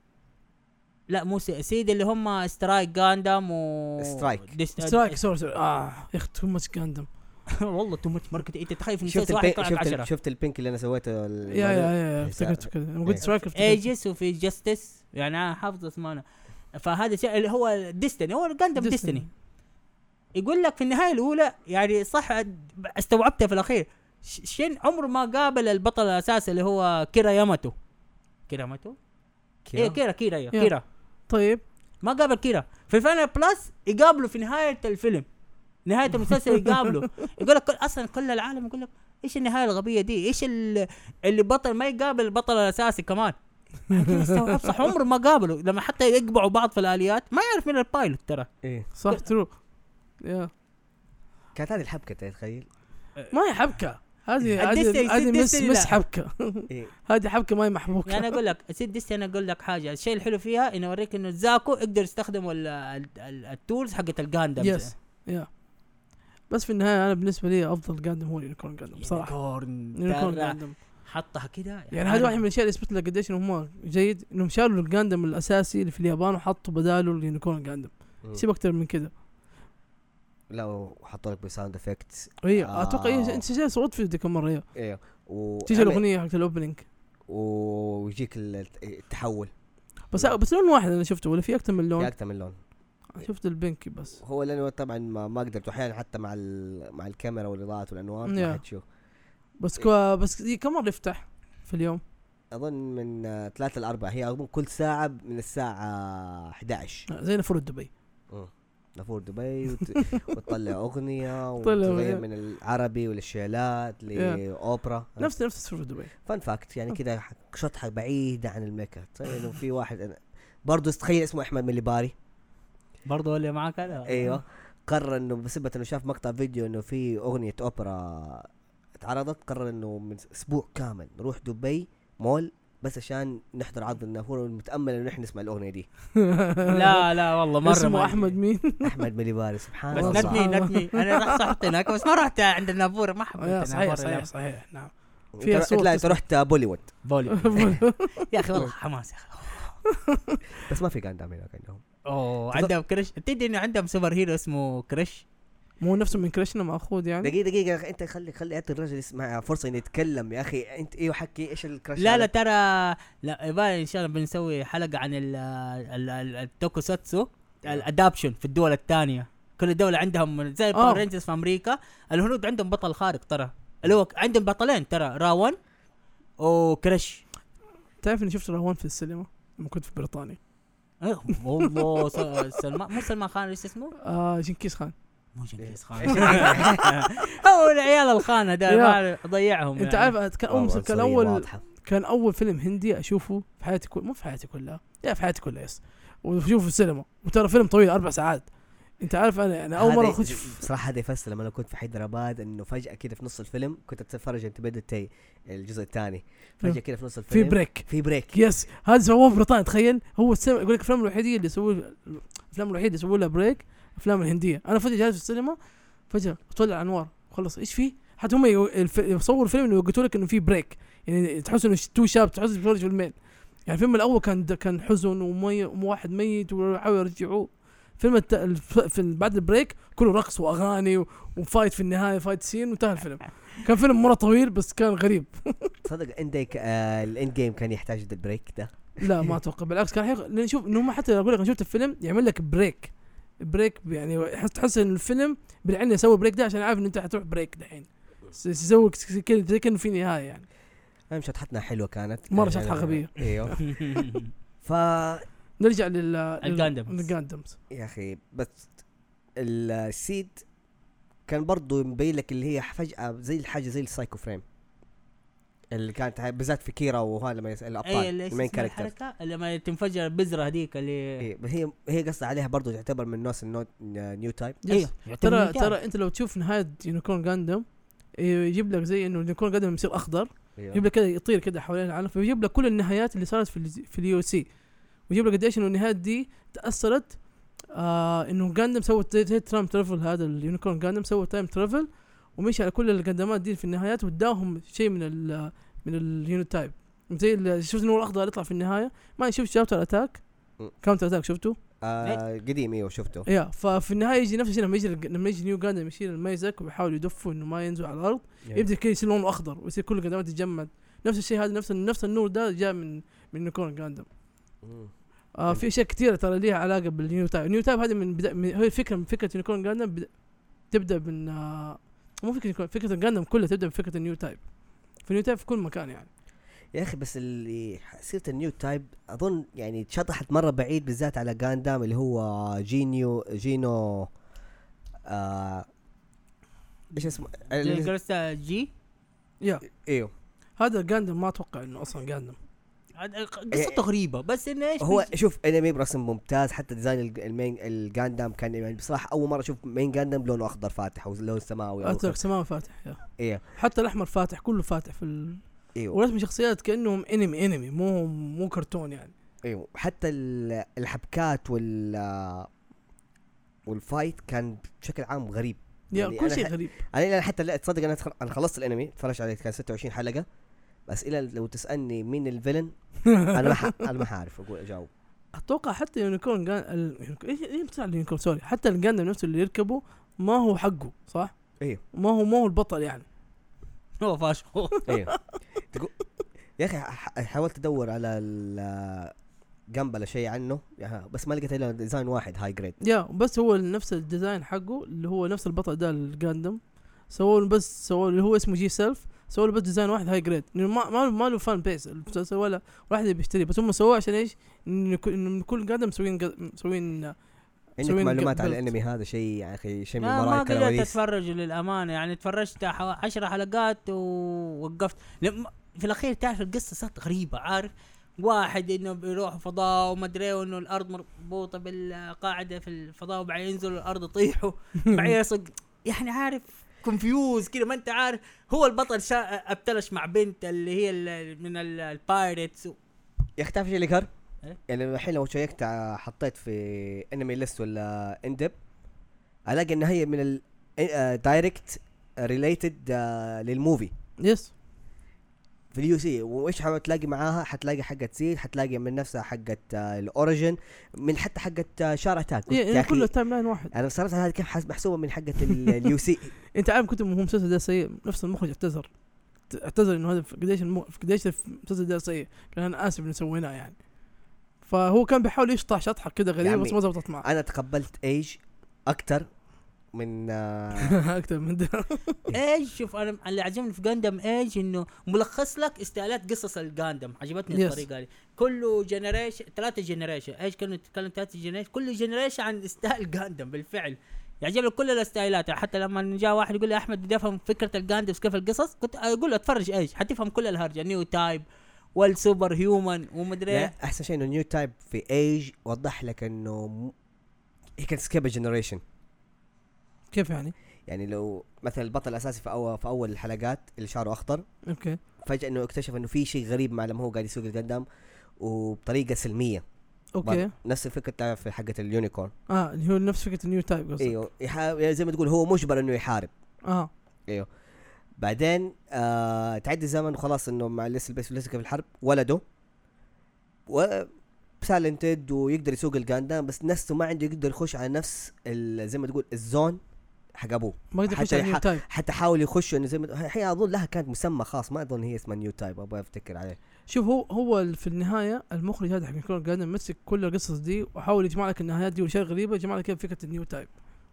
لا مو سي- سيد اللي هم سترايك جاندم و سترايك. سترايك سوري سوري آه يا أخي تو ماتش جاندم والله تو ماتش ماركت أنت تخيل في شفت واحد شفت, 10 ال- شفت البينك اللي أنا سويته يا يا يا إيه، افتكرت كذا. إيه. قلت سترايك ايجس وفي جاستس يعني أنا حافظ اسمه فهذا شيء اللي هو ديستني هو جاندم ديستني يقول لك في النهاية الأولى يعني صح استوعبتها في الأخير. شين عمره ما قابل البطل الأساسي اللي هو كيرا ياماتو. كيرا ياماتو؟ كيرا؟ كيرا أيوه، يا. كيرا. طيب. ما قابل كيرا. في فاينل بلس يقابله في نهاية الفيلم. نهاية المسلسل يقابله. يقول لك كل أصلا كل العالم يقول لك إيش النهاية الغبية دي؟ إيش ال- اللي بطل ما يقابل البطل الأساسي كمان. استوعب صح عمره ما قابله. لما حتى يقبعوا بعض في الآليات ما يعرف مين ال pilot ترى. إيه صح true yeah. كانت هذه الحبكة تتخيل ما هي حبكة. هذه هذه هذه مس مس. حبكة. إيه. هذه حبكة ما هي محبوكة. يعني أقول لك SEED Destiny أنا أقول لك حاجة. الشيء الحلو فيها إنه يوريك إنه Zaku يقدر يستخدم ال- ال- ال- tools حقت ال Gundam. yes yeah بس في النهاية أنا بالنسبة لي أفضل Gundam هو Unicorn Gundam بصراحه Unicorn Gundam. حطها كده. يعني هذا واحد من الأشياء اللي يثبت لك قديش إنهم هم جيد إنهم شالوا ال Gundam الأساسي اللي في اليابان وحطوا بداله ال Unicorn Gundam. سيب أكثر من كذا لا وحطوا لك ب sound effects هي آه. أتوقع إيه انت جاي صوت في ذيك المرة هي أيوه و تيجي الأغنية حقت ال opening. ويجيك ال- التحول. بس بس لون واحد أنا شفته ولا في أكثر من في لون أكثر من لون. شفت البنكي بس. هو لأنه طبعا ما, ما قدرت أحيانا حتى مع ال- مع الكاميرا والإضاءات والأنوار. ما حتشوف بس كو بس كم مرة يفتح في اليوم؟ أظن من ثلاثة لأربعة هي أظن كل ساعة من الساعة 11 آه، زي نافورة دبي. نافورة دبي وت... وتطلع أغنية طلع وتغير. من العربي والشيلات لاوبرا نفس نفس نافورة دبي. fun fact يعني كذا شطحة بعيدة عن الميكا طيب إنه في واحد برضه تخيل اسمه أحمد مليباري برضه اللي معاك هذا؟ أيوه. قرر إنه بسبة إنه شاف مقطع فيديو إنه في أغنية أوبرا اتعرضت قرر إنه من أسبوع كامل نروح دبي مول بس عشان نحضر عرض النافورة والمتأمل إنه نحن نسمع الأغنية دي. لا لا والله مرة اسمه أحمد مين؟ أحمد مليباري سبحان بس الله. ندمي ندمي. أنا رحت صحت هناك بس ما رحت عند النافورة ما حبيت يا صحيح صحيح. صحيح نعم. صورة لا أنت. رحت بوليوود. بولي يا أخي والله حماس يا أخي. بس ما في Gundam هناك عندهم. أوه عندهم Krrish. تدري إنه عندهم superhero اسمه Krrish؟ مو نفسه من كريشنا مأخوذ يعني؟ دقيقة دقيقة يا أخي أنت خلي خلي اعطي الرجل يسمع فرصة إنه يتكلم يا أخي. أنت أيوه حكي إيش ال Krrish لا لا؟ ترى لا يبقى إن شاء الله بنسوي حلقة عن ال- ال- ال- tokusatsu ال adaptation في الدول الثانية. كل دولة عندهم زي آه. ال Power Rangers في أمريكا الهنود عندهم بطل خارق ترى. اللي هو عندهم بطلين ترى Ra.One و Krrish. تعرف إني شفت Ra.One في السينما؟ لما كنت في بريطانيا. إيه، والله سلمان مو سلمان خان إيش اسمه؟ آه جنكيز خان. مو جنكيز خان هو العيال الخانة ده yeah. ما ضيعهم أنت يعني. عارف أول كان اول. كان أول فيلم هندي أشوفه في حياتي كل مو في حياتي كلها yeah في حياتي كلها yes. وأشوفه في السينما. وترى فيلم طويل أربع ساعات. أنت عارف أنا أنا أول مرة أخش في- بصراحه هذا يفسر لما أنا كنت في حيدرآباد إنه فجأة كده في نص الفيلم كنت أتفرج انت بدت الجزء الثاني. فجأة كده في نص في الفيلم break في break yes هذا سووه في بريطانيا تخيل. هو السينما يقول لك الافلام الوحيده اللي يسووا الأفلام الوحيدة يسووا لها break الافلام الهندية. أنا فجأة جالس في السينما فجأة تولع أنوار. خلص إيش في؟ حتى هم يصوروا الفيلم يوقتوا لك إنه في break يعني تحس إنه two chapter تحس بتفرج فيلمين يعني الفيلم الأول كان كان حزن ومي وواحد ميت ويحاولوا يرجعوه. فيلم الت... في بعد ال break كله رقص وأغاني و... و fight في النهاية fight scene وانتهى الفيلم. كان فيلم مرة طويل بس كان غريب. تصدق آه ال Endgame كان يحتاج ال break ده. لا ما أتوقع. بالعكس كان حيخ... لأن شوف إنه حتى أقول لك أنا شفت الفيلم يعمل لك break break يعني تحس تحس إن الفيلم بالعين يسوي break ده عشان عارف إن أنت حتروح break دحين. يسوي زي كأنه في نهاية يعني. المهم شطحتنا حلوة كانت. مرة عشان- شطحة غبية. إيوه. ف نرجع لل ال Gundams. يا أخي بس ال Seed كان برضو مبين لك اللي هي فجأة زي الحاجة زي ال psycho frame اللي كانت بالذات في Kira وهذا لما يس- الأبطال اي اللي ال main character لما تنفجر البذرة هذيك اللي إيه بس هي هي قصة عليها برضو تعتبر من ناس ال not Newtype أيوه ترى ترى أنت لو تشوف نهاية Unicorn Gundam يجيب لك زي إنه Unicorn Gundam يصير أخضر يجيب لك كده يطير كده حوالين العالم فيجيب لك كل النهايات اللي صارت في ال في ال UC. ويجيب لك قديش إنه النهايات دي تأثرت آه إنه Gundam سوى time travel هذا ال Unicorn Gundam سوى time travel ومشي على كل الجندمات دي في النهايات واداهم شيء من ال من ال Newtype زي ال- شفت النور الأخضر يطلع في النهاية؟ ما شفت Char's Counterattack. Counterattack شفته؟ آه قديم أيوه شفته. يا ففي النهاية يجي نفس الشيء لما يجي لما يجي Nu Gundam يشيل الميزك ويحاول يدفه إنه ما ينزل على الأرض يبدأ كذا يصير لونه أخضر ويصير كل الجندمات تتجمد. نفس الشيء هذا نفس نفس النور ده جاء من من Unicorn Gundam. آه في أشياء كثيره ترى ليها علاقة بال Newtype ال Newtype هذه من, بدا من هي فكره من فكرة Unicorn Gundam بدا تبدأ من آه مو فكرة فكرة ال Gundam كلها تبدأ من فكره ال Newtype فال Newtype في كل مكان يعني. يا أخي بس اللي سيره ال Newtype أظن يعني اتشطحت مرة بعيد بالذات على Gundam اللي هو جينيو جينو آه إيش اسمه؟ جلسة جي يا. إيوه. هذا الجاندم ما أتوقع إنه أصلا جاندم هذا قصته غريبة بس إنه إيش هو شوف انمي برسم ممتاز حتى ديزاين المين الجاندام كان يعني بصراحة أول مرة أشوف مين جاندام لونه أخضر فاتح ولون سماوي أو ازرق سماوي فاتح يا. إيه. حتى الأحمر فاتح كله فاتح في ال... أيوه ورسم شخصيات كأنهم انمي انمي مو مو كرتون يعني. أيوه حتى ال- الحبكات وال وال fight كان بشكل عام غريب. Yeah يعني كل شيء غريب. أنا حتى لا تصدق أنا أنا خلصت الأنمي اتفرجت عليه كان 26 حلقة. بس إلى لو تسألني مين ال villain أنا ما ح... أنا ما حعرف أقول إجاوب. أتوقع حتى Unicorn Gun ال... إيش إيش بتاع ال Unicorn sorry. حتى ال Gundam نفسه اللي يركبه ما هو حقه صح؟ أيوه ما هو ما هو البطل يعني. هو فاشخ أيوه تقول يا أخي ح- حاولت أدور على ال gunpla له شيء عنه يعني بس ما لقيت إلا design واحد high grade yeah بس هو نفس ال design حقه اللي هو نفس البطل ده ال Gundam. سووا له بس سووا له اللي هو اسمه G-Self سووا له بس design واحد high grade ما ما له ما له fan base المسلسل ولا واحد بيشتري. بس هم سووه عشان إيش؟ انه كل- إنه من كل Gundam مسوين جا- مسوين عندك معلومات عن. الأنمي هذا شيء يا أخي شيء من ما, وراء قدرت أتفرج للأمانة. يعني تفرجت عشر حلقات ووقفت. في الأخير تعرف القصة صارت غريبة عارف؟ واحد إنه بيروح فضاء وما أدري وانه الأرض مربوطة بالقاعدة في الفضاء وبعدين ينزلوا الأرض يطيحوا بعدين يصق. يعني عارف؟ كونفيوز كده ما أنت عارف هو البطل شا... أبتلش مع بنت اللي هي ال... من ال- البايرتس يا أخي تعرف إيش اللي كان؟ إيه؟ يعني الحين لو شيكت ع- حطيت في انمي ليست ولا اندب ألاقي إن هي من ال direct related لل movie yes في ال UC وإيش حتلاقي معاها؟ حتلاقي حقت Zeta حتلاقي من نفسها حقت آه، ال Origin من حتى حقت آه، Char's Counterattack قلت إيه أخي كله timeline واحد. أنا صراحة هذه كيف حس- محسوبه من حقت ال UC. أنت عارف كنت هو المسلسل ده سيء؟ نفس المخرج اعتذر. اعتذر إنه هذا قديش. قديش المسلسل ده سيء. قال أنا آسف إنه سويناه يعني. فهو كان بيحاول يشطح شطحة كده غريبة عمي، بس ما زبطت معه. أنا تقبلت AGE أكثر من أكثر من ده. AGE شوف أنا اللي عجبني في Gundam AGE إنه ملخص لك استايلات قصص ال Gundam عجبتني Yes. الطريقة دي كله generation ثلاثة generation AGE كانوا يتكلم ثلاثة generation كل generation عن style Gundam بالفعل. يعجبني كل الاستايلات. حتى لما جاء واحد يقول لي أحمد بدي أفهم فكرة ال Gundams كيف القصص؟ كنت أقول له أتفرج إيش؟ حتفهم كل الهرجة. Newtype وال super human ومدري لا إيه. أحسن شيء إنه Newtype في AGE وضح لك إنه هي كانت skip generation كيف يعني؟ يعني لو مثلا البطل الأساسي في اول في أول الحلقات اللي شعره أخضر okay. فجأة إنه اكتشف إنه في شيء غريب مع لما هو قاعد يسوق ال Gundam وبطريقة سلمية. okay. نفس الفكرة في حقة ال Unicorn. آه اللي هو نفس فكرة ال Newtype قصدك. إيوه. يحا- يعني زي ما تقول هو مجبر إنه يحارب. آه. إيوه. بعدين آه تعدي الزمن وخلاص إنه مع لسه ال base لسه في الحرب ولده و سالنتد ويقدر يسوق الجاندام بس نفسه ما عنده يقدر يخش على نفس زي ما تقول الزون حق ابوه ما يقدر يخش حتى يح- تايب حتى حاول يخش إنه زي ما هي أظن لها كانت مسمى خاص ما أظن هي اسمها نيو تايب أبغى أفتكر عليه. شوف هو هو في النهاية المخرج هذا حق كون جاردن مسك كل القصص دي وحاول يجمع لك النهايات دي وأشياء غريبة يجمع لك فكره النيو تايب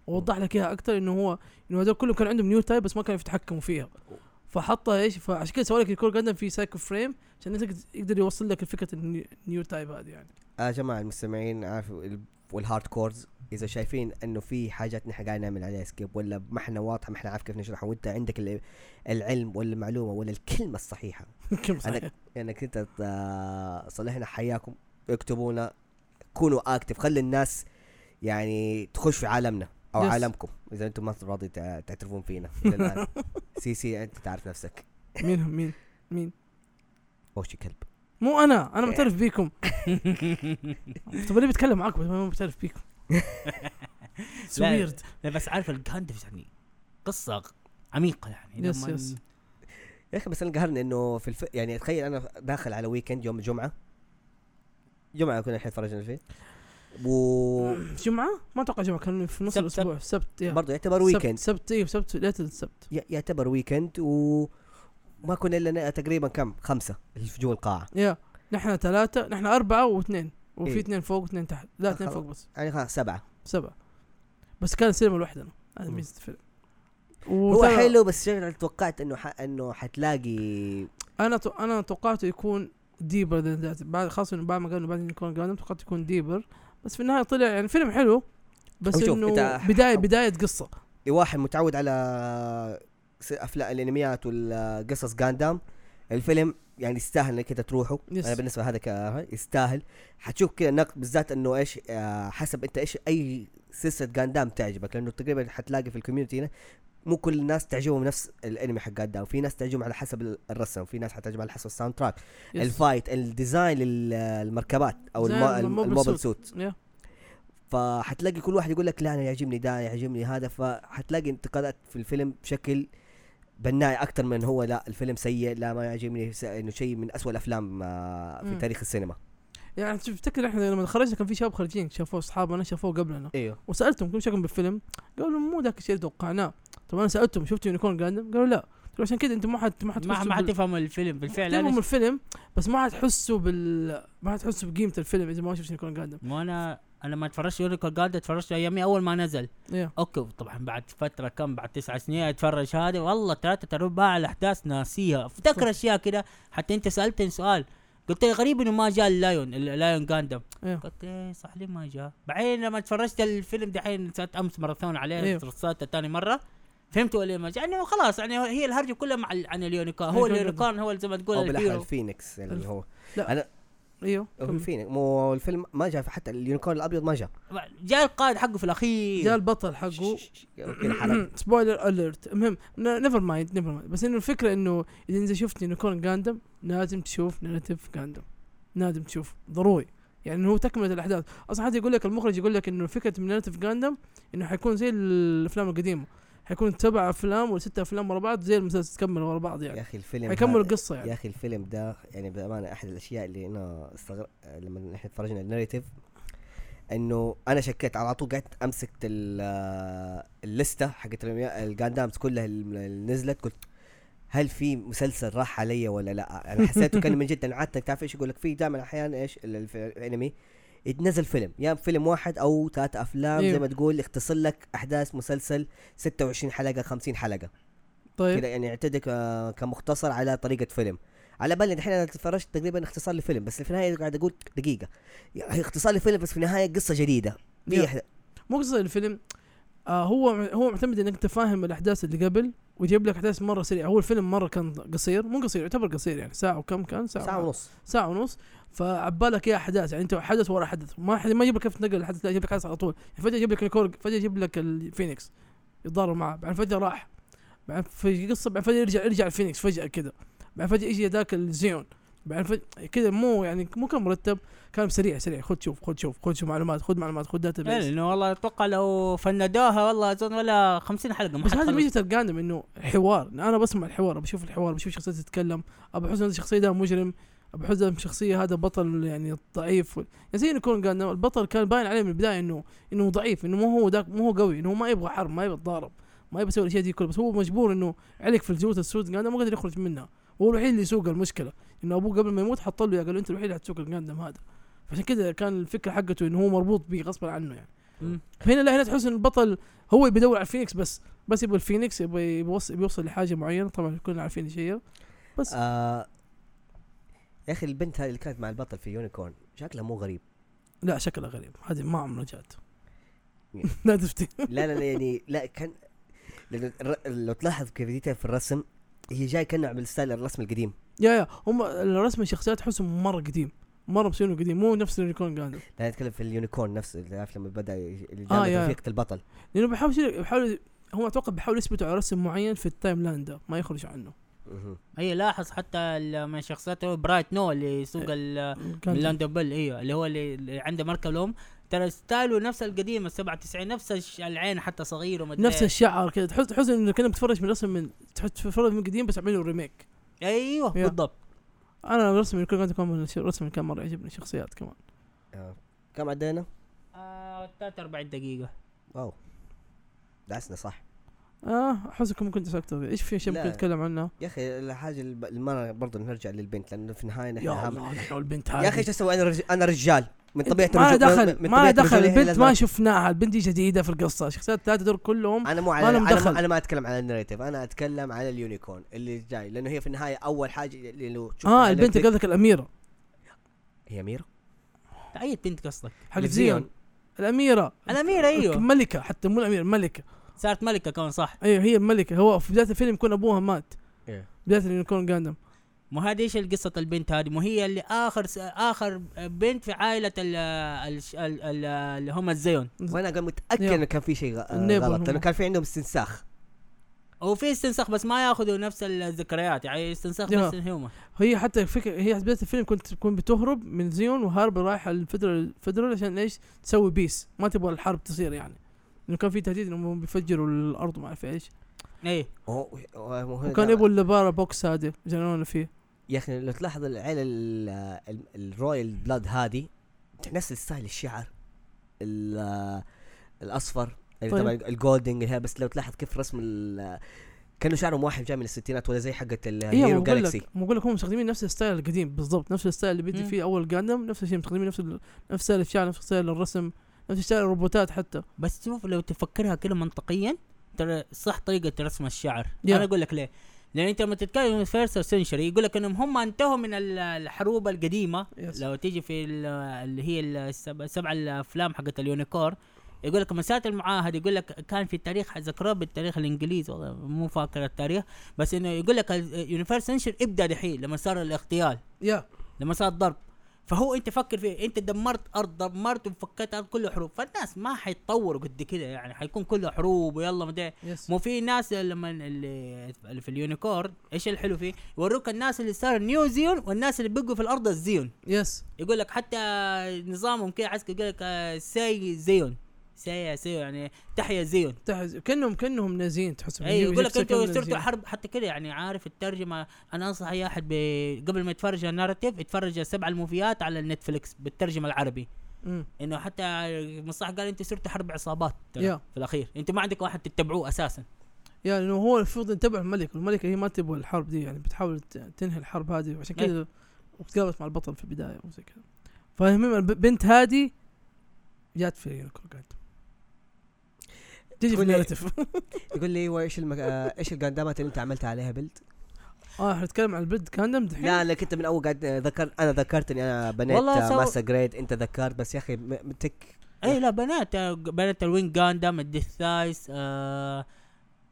ووضح لك إياها أكثر إنه هو إنه هذول كلهم كان عندهم نيو تايب بس ما كانوا يتحكموا فيها. فحطها إيش؟ فعشان كده سوى لك الكور جاردن في سايكو فريم عشان يقدر يوصل لك فكره ال new- type هذه يعني. يا جماعة المستمعين عارفوا ال- وال hardcores إذا شايفين إنه في حاجات نحن قاعدين نعمل عليها skip ولا ما إحنا واضحة ما إحنا عارف كيف نشرحها وإنت عندك ال- العلم ولا المعلومه ولا الكلمة الصحيحة. كم صحيح إنك أنت ت- صلحنا حياكم اكتبونا كونوا اكتف خلي الناس يعني تخش في عالمنا أو Yes. عالمكم. إذا أنتم ما راضي تع- تعترفون فينا. CC أنت تعرف نفسك. مين مين؟ مين؟ وشي كلب مو أنا أنا معترف بيكم. طب ليه بتكلم معاكم بس ما معترف بيكم. لا. ويرد لا بس عارف ال Gundams يعني قصة عميقة يعني. yes, yes. يا أخي بس أنا قهرني إنه في الف... يعني تخيل أنا داخل على weekend يوم الجمعة. جمعة كنا الحين فرجنا فيه. و جمعة؟ ما أتوقع جمعة كان في نص سبت- الأسبوع. سبت. برضه يعتبر weekend سبت أيوه سبت ليله السبت ي- يعتبر weekend و ما كنا الا تقريبا كم؟ خمسة اللي في جوا القاعة. يا نحن ثلاثة نحن أربعة واثنين وفي إيه. اثنين فوق واثنين تحت لا اثنين. فوق بس. يعني خلاص سبعة. سبعة. بس كان سينما لوحدنا هذا مم. ميزة الفيلم. هو حلو بس شغله توقعت إنه ح... إنه حتلاقي أنا تو... أنا توقعته يكون deeper ذات بعد خاصة إنه بعد ما قالوا بعدين Unicorn Gundam توقعت يكون deeper بس في النهاية طلع يعني فيلم حلو بس إنه بداية ح- بداية قصة. واحد متعود على أفلام الأنميات والقصص Gundam الفيلم يعني يستاهل إنك أنت تروحه. yes. أنا بالنسبة هذا ك- يستاهل. حتشوف كذا نقد بالذات إنه إيش آه، حسب أنت إيش أي سلسلة Gundam تعجبك. لأنه تقريبا حتلاقي في ال community هنا مو كل الناس تعجبهم نفس الأنمي حق Gundam في ناس تعجبهم على حسب ال- الرسم. في ناس حتعجبهم على حسب ال soundtrack yes. ال fight ال design للمركبات أو الم- ال mobile suit. suit. فحتلاقي كل واحد يقول لك لا أنا يعجبني ده يعجبني هذا. فحتلاقي انتقادات في الفيلم بشكل بناء أكثر من هو لا الفيلم سيء لا ما يعجبني إنه شيء من أسوأ الأفلام آه، في مم. تاريخ السينما. يعني تفتكر إحنا لما خرجنا كان في شباب خارجين شافوه أصحابنا شافوه قبلنا. إيوه. وسألتهم كم شكلهم بالفيلم قالوا مو ذاك الشيء اللي توقعناه. طب أنا سألتهم شفتوا Unicorn Gundam؟ قالوا لا. عشان كذا أنتم ما حد ما ما حتحسوا ما حتفهم الفيلم بالفعل. تفهموا أنا الفيلم بس ما حتحسوا بال ما حتحسوا بقيمة الفيلم إذا ما شفت Unicorn Gundam. مو أنا أنا ما اتفرجت يونيكورن جارد اتفرجت ايامي أول ما نزل. يا أوكي طبعا بعد فترة كم بعد تسع سنين أتفرج هذا والله ثلاثة ارباع الأحداث ناسيها. افتكر أشياء كده. حتى أنت سألتني سؤال. قلت لي غريب إنه ما جاء اللايون اللايون جاندم أيوه قلت إيه صح ليه ما جاء؟ بعدين لما اتفرجت الفيلم دحين ساعة أمس ماراثون عليه أيوه. رصات ثاني مرة. فهمت ليه ما جاء؟ يعني خلاص يعني هي الهرجة كلها مع عن اليونيكورن هو يونيكورن اليونيكورن هو زي ما تقول أو بالاحرى الهيرو. الفينيكس اللي هو. لا. أنا إيوه هو. فينيكس مو الفيلم ما جاء حتى ال Unicorn الأبيض ما جاء. جاء القائد حقه في الأخير. جاء البطل حقه. spoiler alert المهم never mind never mind بس إنه الفكرة إنه إذا إنت شفت Unicorn Gundam لازم تشوف Narrative Gundam لازم تشوف. ضروري. يعني هو تكملة الأحداث. أصلا حتى يقول لك المخرج يقول لك إنه فكرة من Narrative Gundam إنه حيكون زي الأفلام القديمة. حيكون سبع أفلام ولا ست أفلام ورا بعض زي المسلسل تكمل ورا بعض يا يعني أخي الفيلم حيكملوا هذا- القصة يا يعني أخي الفيلم ده يعني بأمانة أحد الأشياء اللي أنا استغرب لما إحنا تفرجنا الناريتيف إنه أنا شكيت على طول قعدت أمسك ال- اللستة حقت الجاندامز كلها اللي نزلت قلت هل في مسلسل راح علي ولا لا؟ أنا حسيته كان من جد أنا عاده تعرف إيش يقول لك في دائما أحيانا إيش الأنمي يتنزل فيلم يا فيلم واحد أو ثلاث أفلام زي أيوه. ما تقول يختصر لك أحداث مسلسل 26 حلقة 50 حلقة. طيب. كذا يعني يعتبر ك- كمختصر على طريقة فيلم. على بالي الحين أنا تفرجت تقريبا اختصار لفيلم بس في النهاية قاعد أقول دقيقة. هي اختصار لفيلم بس في النهاية قصة جديدة. مو قصة الفيلم آه هو هو معتمد إنك تفهم الأحداث اللي قبل ويجيب لك احداث مرة سريعة. هو الفيلم مرة كان قصير مو قصير يعتبر قصير يعني. ساعة وكم كان؟ ساعة, ساعة ونص. ساعة ونص. فعبالك يا أحداث يعني أنت حدث ورا حدث. ما حد ما يجيب لك كيف تنقل الحدث لا يجيب لك حدث على طول. يعني فجأة يجيب لك الكورج فجأة يجيب لك الفينيكس. يتضارب معاه. بعدين فجأة راح. بعدين في قصة بعدين فجأة يرجع يرجع الفينيكس فجأة كذا بعدين فجأة يجي ذاك الزيون. فجاه كذا مو يعني مو كان مرتب كان سريع سريع. خذ شوف خذ شوف خذ شوف معلومات خذ معلومات خذ database لأنه والله أتوقع لو فندوها والله اظن ولا 50 حلقة ما بس حتخلص. ميزه ال Gundam إنه حوار. أنا بسمع الحوار بشوف الحوار بشوف شخصية تتكلم. ابى احس ان الشخصية ده مجرم. احس ان الشخصية هذا بطل يعني ضعيف. يعني زي انه Unicorn Gundam البطل كان باين عليه من البداية انه إنه ضعيف إنه مو هو ذاك مو هو قوي إنه هو ما يبغى حرب ما يبغى يتضارب ما يبغى يسوي الأشياء دي كلها. بس هو مجبور إنه علق في ال God السود Gundam ما قدر يخرج منها. وهو الوحيد اللي يسوق المشكلة. انه أبوه قبل ما يموت حط له قال له أنت الوحيد اللي حتسوق ال Gundam هذا. عشان كذا كان الفكرة حقته انه هو مربوط به غصبا عنه يعني. مم. هنا لا هنا تحس إن البطل هو بيدور على الفينيكس بس. بس يبغى الفينيكس يبغى يوصل بيوصل لحاجة معينة. طبعا كلنا عارفين إيش هي. بس. آه يا أخي البنت هذه اللي كانت مع البطل في Unicorn شكلها مو غريب. لا شكلها غريب. هذه ما عمرها جات. مين؟ لا تفتي. لا لا لا يعني لا كان لو تلاحظ كيف في الرسم هي جاي كانها بال style الرسم القديم. yeah yeah هم الرسم الشخصيات تحسهم مرة قديم مرة مسوينه قديم مو نفس ال unicorn Gundam لا نتكلم في ال unicorn نفسه اللي عارف لما بدأ آه،. رفيقة البطل. لأنه بيحاول بيحاول هم أتوقع بيحاولوا يثبتوا على رسم معين في ال timeline ده ما يخرج عنه. اي لاحظ حتى ال- من شخصياته برايت نو اللي يسوق ال- كان لاندو بيل أيوه اللي هو اللي, عنده مركب الام ترى style ه نفس القديم ال 97 نفس الش- العين حتى صغير ومدري نفس. الشعر كذا. تحس تحس إنه كانك بتتفرج من رسم من تحس تتفرج من قديم بس عملوا remake أيوه yeah. بالضبط. أنا رسم جاندم كان من الرسم كان مرة يعجبني الشخصيات كمان. آه. كم عدينا؟ آه 43 دقيقة. wow. دعسنا صح. آه أحسكم ممكن تسكتوا إيش في اشياء لا. ممكن نتكلم عنها يا أخي الحاجة المرة برضه نرجع للبنت لأنه في النهاية نحن يا الله نحن البنت يا أخي هذه. إيش أسوي؟ أنا رج... أنا رجال. من طبيعة ما دخل من ما دخل البنت ما شفناها البنت دي جديدة في القصة. شخصيات ثلاثة دول كلهم أنا مو ما على أنا دخل. ما, أنا ما أتكلم على ال Narrative أنا أتكلم على ال unicorn اللي جاي لأنه هي في النهاية أول حاجة اللي لو تشوف آه البنت قصدك الأميرة. هي ميرا أي بنت قصدك؟ حق زيون. الأميرة. الأميرة أيوه. ملكة حتى مو الأميرة ملكة. صارت ملكة كمان صح. أيوه هي الملكه هو في بداية الفيلم يكون أبوها مات. إيه. بداية ال unicorn Gundam مو هذه إيش القصة البنت هذه؟ مو هي اللي آخر س... آخر بنت في عائلة ال... ال... ال... ال... اللي هم الزيون. وأنا قاعد متأكد. إنه كان في شيء غلط هم. لأنه كان في عندهم استنساخ. وفي استنساخ بس ما يأخذوا نفس الذكريات يعني استنساخ. نفس ال human هي حتى فكرة هي بدايه الفيلم كنت تكون بتهرب من زيون وهارب رايحه ال federal ال federal عشان إيش؟ تسوي peace. ما تبغى الحرب تصير يعني. لأنه كان في تهديد إنهم بيفجروا الأرض ما أعرف إيش. إيه. هو- هو- هو- وكان يبغوا اللبارة بوكس هذا جنونا فيه. يا أخي لو تلاحظ العيله ال- ال- الرويال بلاد هذه نفس ستايل الشعر ال- الأصفر اللي طيب. طبعا الجولدنج بس لو تلاحظ كيف رسم ال- كأنه شعرهم واحد جاي من الستينات ولا زي حقت أيوه الهيرو جالكسي لك بقول لك هم مستخدمين نفس الستايل القديم بالضبط نفس الستايل اللي بيدي مم. فيه أول جاندم نفس الشيء مستخدمين نفس ال- نفس ستايل الشعر نفس ستايل الرسم نفس style الروبوتات حتى بس شوف لو تفكرها كده منطقيا ترى صح طريقة رسم الشعر. أنا أقول لك ليه لأن أنت لما تتكلم في first century يقول لك إنهم هم انتهوا من ال- الحروب القديمة. yes. لو تيجي في ال- اللي هي السبع سبع الأفلام حقت ال unicorn يقول لك مساله المعاهد يقول لك كان في التاريخ ذكراه بالتاريخ الإنجليزي والله مو فاكر التاريخ بس إنه يقول لك ال universe century ابدأ دحين لما صار الاغتيال. yeah لما صار الضرب. فهو انت فكر فيه انت دمرت ارض دمرت وفكيت ارض كله حروب. فالناس ما حيتطوروا قد كده يعني حيكون كله حروب ويلا مدري. yes مو في ناس لما اللي في ال unicorn إيش الحلو فيه؟ يوروك الناس اللي صار neo زيون والناس اللي بقوا في الأرض الزيون. yes يقول لك حتى نظامهم كده عسكري يقول لك آه، sieg زيون. سي سي يعني تحيا زيون. تحز... كانهم كأنهم نازين تحسهم اي يجيب- يقول لك أنتوا صرتوا. حرب حتى كده يعني عارف الترجمة. أنا أنصح أي أحد قبل ما يتفرج ال Narrative يتفرج السبع ال movie ات على ال Netflix بالترجمة العربي. مم. إنه حتى مصطفى قال أنتوا صرتوا حرب عصابات. في الأخير. أنتوا ما عندك واحد تتبعوه أساسا. يعني انه هو المفروض ينتبه الملك. والملكه هي ما تبغى الحرب دي يعني بتحاول تنهي الحرب هذه. وعشان. كذا وتقابلت مع البطل في البداية وزي كذا فالمهم البنت هذه جات في unicorn تجي في ال Narrative يقول لي هو إيش المك... آه، إيش ال Gundam ات اللي أنت عملت عليها build؟ آه إحنا نتكلم عن ال build Gundam دحين لا لك انت من أول قاعد آه، ذكر أنا ذكرت اني أنا بنيت والله آه، سو- master grade أنت ذكرت بس يا أخي تك اي لا بنيت بنيت ال Wing Gundam ال Deathscythe آه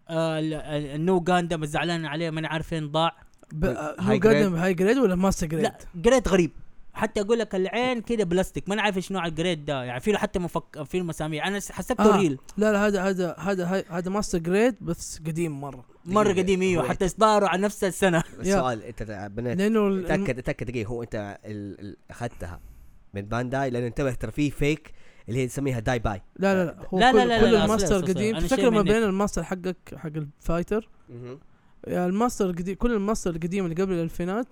آه ال- ال- ال Nu Gundam الزعلان عليه ماني عارف فين ضاع. هاي هاي جريد ولا ماستر جريد؟ لا جريد غريب حتى أقول لك العين كده بلاستيك. ما عارف إيش نوع ال grade ده. يعني في له حتى مفك في له مسامير. أنا حسبته آه. real لا لا هذا هذا هذا high- هذا master grade بس قديم مرة. مرة. قديم إيوه. حتى إصداره على نفس السنة. السؤال أنت بنيت. لأنه تأكد تأكد دقيقة. هو أنت ال- ال- أخذتها من بانداي لأن انتبه ترى في fake اللي هي نسميها داي باي لا لا لا. هو لا، كل, لا، لا، كل لا، الماستر. قديم تفتكر ما بين الماستر حقك حق ال fighter يعني الماستر القديم كل الماستر القديم اللي قبل الألفينات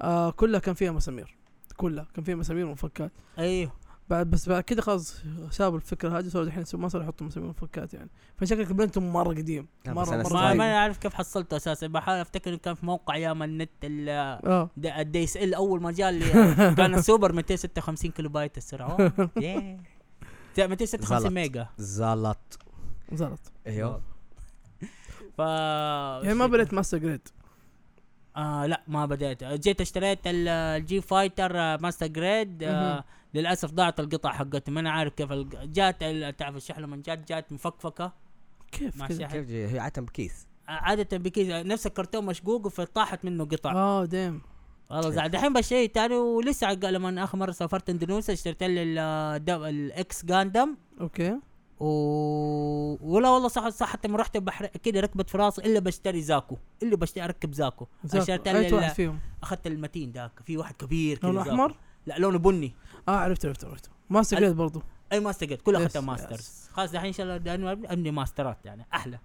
آه كلها كان فيها مسامير. كلها. كان فيها مسامير ومفكات. أيوه. بعد بس بعد كده خلاص سابوا الفكرة هذه صاروا الحين ما صاروا يحطوا مسامير ومفكات يعني. فشكلك بنتهم مرة قديم. مره مرة ما. أعرف كيف حصلته أساسا. بحاول أفتكر إنه كان في موقع أيام النت آه. ال DSL اول ما جاء اللي كان السوبر 256 كيلو بايت السرعة. oh، yeah. لا، 256 زلط. ميجا. زلط. زلط. أيوه. ف يعني ما بنيت master grade. آه لا ما بديت جيت اشتريت ال- ال G fighter master grade آه. للأسف ضاعت القطع حقته. ما أنا عارف كيف الق- جات ال- تعرف الشحنة من جات؟ جات مفكفكة. كيف. كيف جي- هي عاده بكيس آه، عادة بكيس. نفس الكرتون مشقوق فطاحت منه قطع. آه damn والله زعل. دحين بشتري تاني ولسه لما آخر مرة سافرت إندونيسيا اشتريت لي ال X Gundam okay. و... ولا والله صح صح حتى لما رحت البحر كده ركبت في راسي إلا بشتري زاكو إلا بشتري أركب Zaku. اشتريت اي واحد فيهم. أخذت المتين ذاك. في واحد كبير كده لونه. أحمر؟ لا لونه بني. آه عرفت عرفت عرفت ماستر ال- grade برضو. أي master grade كلها اخذتها masters خلاص دحين إن شاء الله أبني ماسترات يعني أحلى.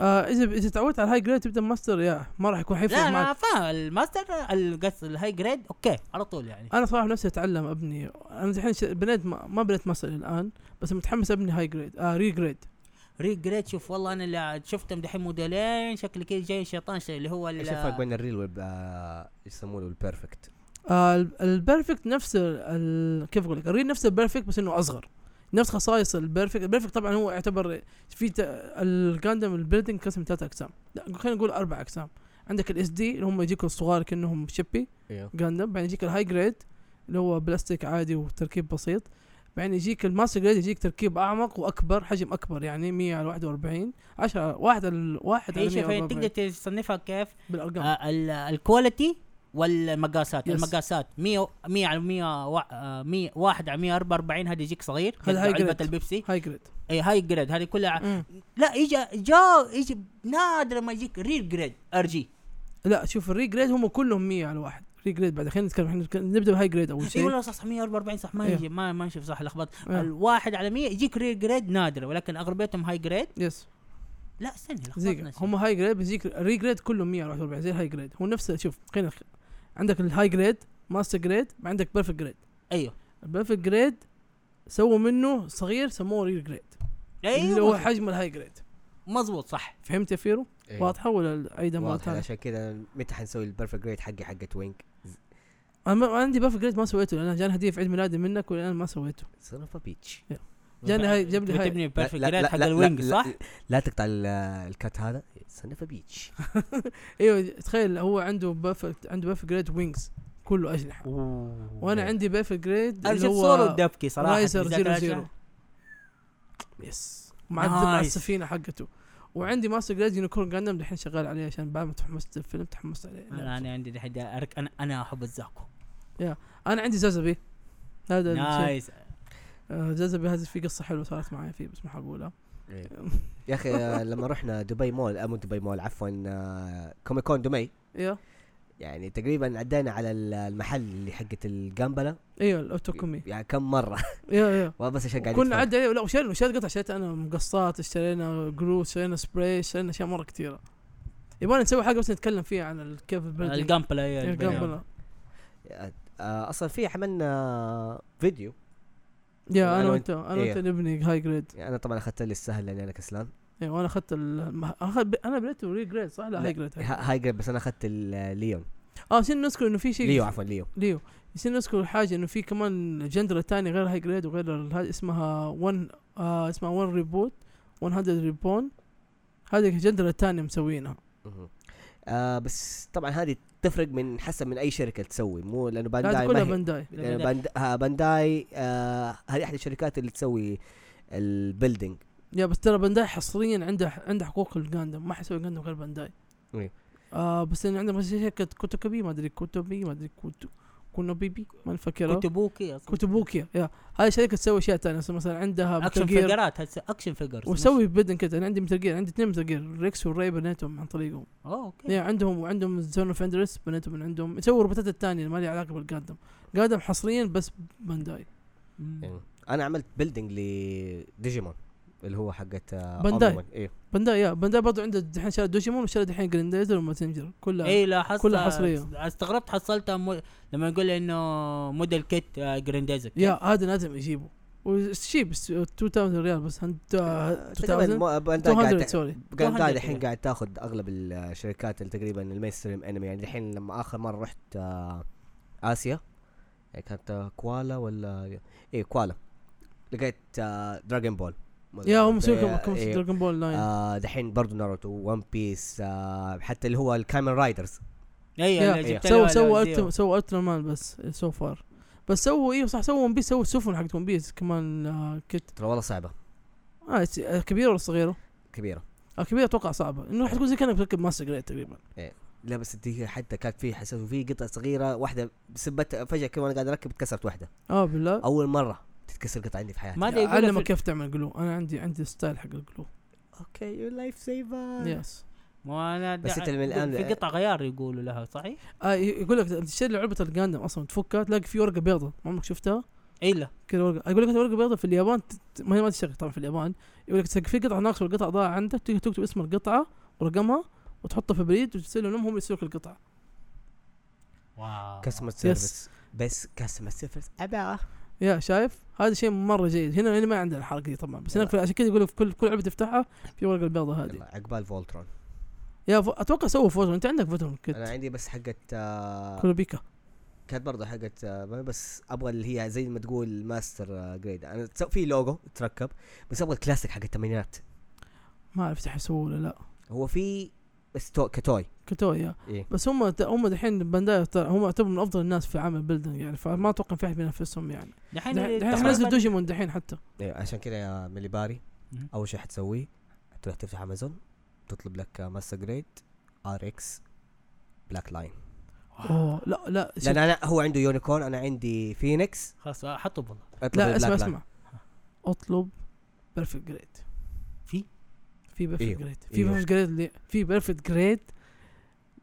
آه إذا إذا تعودت على ال high grade تبدأ ماستر يا ما راح يكون حيفرق لا معك. أنا فاهم. الماستر القص ال high grade okay على طول يعني. أنا صراحة نفسي أتعلم أبني. أنا الحين بنيت ما, ما بنيت ماستر الآن بس متحمس أبني high grade آه real grade real grade شوف والله أنا اللي شفتهم دحين موديلين شكل كده جاي شيطان شيء اللي هو إيش الفرق بين ال real وال آه، يسمونه ال perfect آه ال- ال perfect نفس ال- كيف أقول لك؟ ال real نفس ال perfect بس إنه أصغر. نفس خصائص ال perfect ال perfect طبعا هو يعتبر في ت- ال Gundam ال building قسم ثلاث أقسام. لا خلينا نقول أربع أقسام. عندك ال SD اللي هم يجيكوا الصغار كأنهم chibi أيوه Gundam بعدين يجيك ال high grade اللي هو بلاستيك عادي وتركيب بسيط. بعدين يجيك الماستر جريد يجيك تركيب أعمق وأكبر حجم أكبر يعني 100 على 41 10 واحد على واحد على هي شوف هي 144 تقدر تصنفها كيف؟ بالأرقام. آه ال- الكواليتي والمقاسات. Yes. المقاسات 100 100 على 100 وا- آه، 100 واحد على 144 هذا يجيك صغير. هذا هاي جريد. البيبسي. هاي جريد اي هاي جريد هذه كلها مم. لا يجي جا يجي نادر ما يجيك ريل جريد ار جي لا شوف الري جريد هم كلهم 100 على واحد. ري جريد بعد خلينا نتكلم إحنا نبدأ بهاي جريد أول اي شيء. والله صح 144 صح ما إيه. يجي ما ما نشوف صح لخبط آه. الواحد على 100 يجيك real grade نادر ولكن أغلبيتهم high grade yes لا استني لخبطنا. هم high grade بيجيك ال real grade كلهم 100 على 41 زي ال high grade هو نفسه شوف خلينا عندك ال high grade master grade عندك perfect grade أيوه. ال perfect grade سووا منه صغير سموه real grade اللي هو أيوه. حجم ال high grade مظبوط صح. فهمت يا فيرو؟ أيوة. واضحة ولا اعيدها مره واضح ثانية؟ عشان كذا متى حنسوي ال perfect grade حقي حقت Wing أنا ما- عندي بيرفكت جريد ما سويته لأن جاني هدية في عيد ميلادي منك والآن ما سويته. سون اوف بيتش جاني هاي- جاب لي هاي. تبني بيرفكت جريد حق الوينج لا- صح؟ لا تقطع ال- الكات هذا. اوف بيتش إيوه تخيل هو عنده بيرفكت عنده بيرفكت جريد وينجز كله أجنحة. وأنا عندي بيرفكت جريد اللي هو ودبكي صراحة رايزر بالذات زيرو. زيرو يس مع. السفينة حقته. وعندي ماستر جريد يونيكورن جاندم الحين شغال عليه عشان بعد ما تحمست الفيلم تحمست عليه. أنا أنا عندي دحين أرك أنا أنا أحب ال Zaku. أنا عندي Sazabi هذا nice آه، Sazabi هذا في قصة حلوة صارت معي فيه بس ما حقولها. يا أخي لما رحنا دبي مول آه، مو دبي مول عفوا آه، Comic Con دبي. إيوه. يعني تقريبا عدينا على ال- المحل اللي حقت ال Gunpla إيوه ال Otaku Me. يعني كم مرة. إيوه إيوه. بس عشان قاعد كنا. عدى لا وشرينا شريت قطع شريت أنا مقصات اشترينا glue اشترينا سبراي اشترينا أشياء مرة كثيرة. يبغى نسوي حاجة بس نتكلم فيها عن كيف ال building ال Gunpla هي ال Gunpla آه، أصلا في عملنا فيديو يا أنا أنا وانت أنا إيه. وانت نبني high grade يعني أنا طبعا اخذت لي السهل لاني أنا كسلان. إيه وأنا أخذت أنا بنيته real grade صح؟ لا high grade high ها- high grade بس أنا أخذت الليون آه نسينا نذكر إنه في شيء؟ ليو عفوا Leo Leo نسينا نذكر حاجة إنه في كمان genre تاني غير high grade وغير اسمها 1 آه اسمها 1 reborn 100 reborn هذه ال genre الثانية مسوينها. آه بس طبعا هذه تفرق من حسب من أي شركة تسوي. مو لأنه Bandai كلها Bandai. باند... ها Bandai آه هذه أحد الشركات اللي تسوي ال building. yeah بس ترى Bandai حصريا عنده عنده حقوق ال Gundam ما حيسوي Gundam غير Bandai. إيه. آه بس إن عندهم شركة كوتوكبي ما أدري كوتوبي ما أدري كوتو كونوبيبي ما فاكرها كتبوكي أصلاً. Kotobukiya yeah. هذه شركة تسوي أشياء ثانية مثلا عندها اكشن فيجرات action figures وسوي بدن كده. أنا عندي Metal Gear عندي اثنين Metal Gear Rex وال Ray بنيتهم عن طريقهم. oh okay. yeah عندهم وعندهم Zone of Enders بنيتهم من عندهم. يسووا الروبوتات الثانية ما لها علاقة بال Gundam Gundam حصريا بس Bandai. يعني أنا عملت building ل Digimon اللي هو حقت آه Bandai. Omnimon. إيه. Bandai yeah Bandai برضه عنده دحين شاري دوجيمون وشاري دحين Grendizer و Mazinger كلها اي لاحظت كلها حصرية. استغربت حصلتها مو... لما يقول لي إنه model kit آه، Grendizer yeah هذا لازم يجيبه. وشيب 2000 ريال بس آه، 2000 تقريبا مو- Bandai 200 قاعد sorry Bandai 200 الحين إيه. قاعد تاخذ أغلب الشركات اللي تقريبا ال mainstream anime يعني الحين لما آخر مرة رحت آه آسيا يعني كانت آه، كوالا ولا إيه كوالا. لقيت آه Dragon Ball yeah هم مسوي إيه، كم إيه. Dragon Ball line آه دحين برضو Naruto One Piece آه حتى اللي هو ال Kamen Riders أي yeah، اللي جبت سووا سووا سووا Ultraman بس so far بس سووا أيوه صح سووا One Piece سووا السفن حقت One Piece كمان آه كت ترى والله صعبة. آه آه، كبيرة ولا صغيرة؟ كبيرة. آه كبيرة أتوقع صعبة. إنه حتكون زي كانك بتركب master grade تقريبا. لا بس دي حتى كانت في حسيت في قطعه صغيرة واحدة سبت فجأة كده وأنا قاعد أركب اتكسرت واحدة. آه بالله. أول مرة. تتكسر قطعة عندي في حياتي. ما أدري يقول علمك في... كيف تعمل glue أنا عندي عندي style حق ال glue okay you life saver. yes مو أنا بس أنت من الآن- في قطع غيار يقولوا لها صحيح؟ آه يقول لك تشتري لعبة ال Gundam أصلا تفكها تلاقي في ورقة بيضاء ما عمرك شفتها؟ إي لا. كذا ورقة. يقول لك هذه ورقة بيضاء في اليابان ما هي ما تشتغل طبعا في اليابان. يقول لك في قطعة ناقصة والقطعة ضايعة عندك تيجي تكتب اسم القطعة ورقمها وتحطها في بريد وترسل لهم هم يرسلوا لك القطعة. واو. كاستمر سيرفيس بس كاستمر سيرفيس أبا. يا شايف؟ هذا شيء مرة جيد. هنا هنا ما عندنا الحركة دي طبعا. بس هناك عشان كذا يقول لك في كل كل لعبه تفتحها في ورقة البيضاء هذه. عقبال فولترون. يا ف... أتوقع سووا فوتون أنت عندك أنا كت عندي بس حقت آه كولوبيكا كانت برضه حقت آه بس أبغى اللي هي زي ما تقول ماستر آه جريد أنا في لوجو تركب بس أبغى الكلاسيك حق الثمانينات. ما عرفت يسووا ولا لا. هو في بس تو كتوي. كتوي يا إيه. بس هم هم دحين بانداي هم يعتبروا من أفضل الناس في عمل building يعني فما أتوقع في أحد بينافسهم يعني. دحين دحين حنزل دوجيمون دحين حتى. إيه عشان كذا يا ملي باري. أول شيء حتسويه تروح تفتح أمازون تطلب لك master grade آر إكس بلاك لاين. أوه لا لا لأن أنا هو عنده يونيكورن أنا عندي فينيكس. خلاص حطوا والله لا اسمع. اسمع. أطلب perfect grade في؟ في perfect إيوه. grade في. perfect grade اللي في perfect grade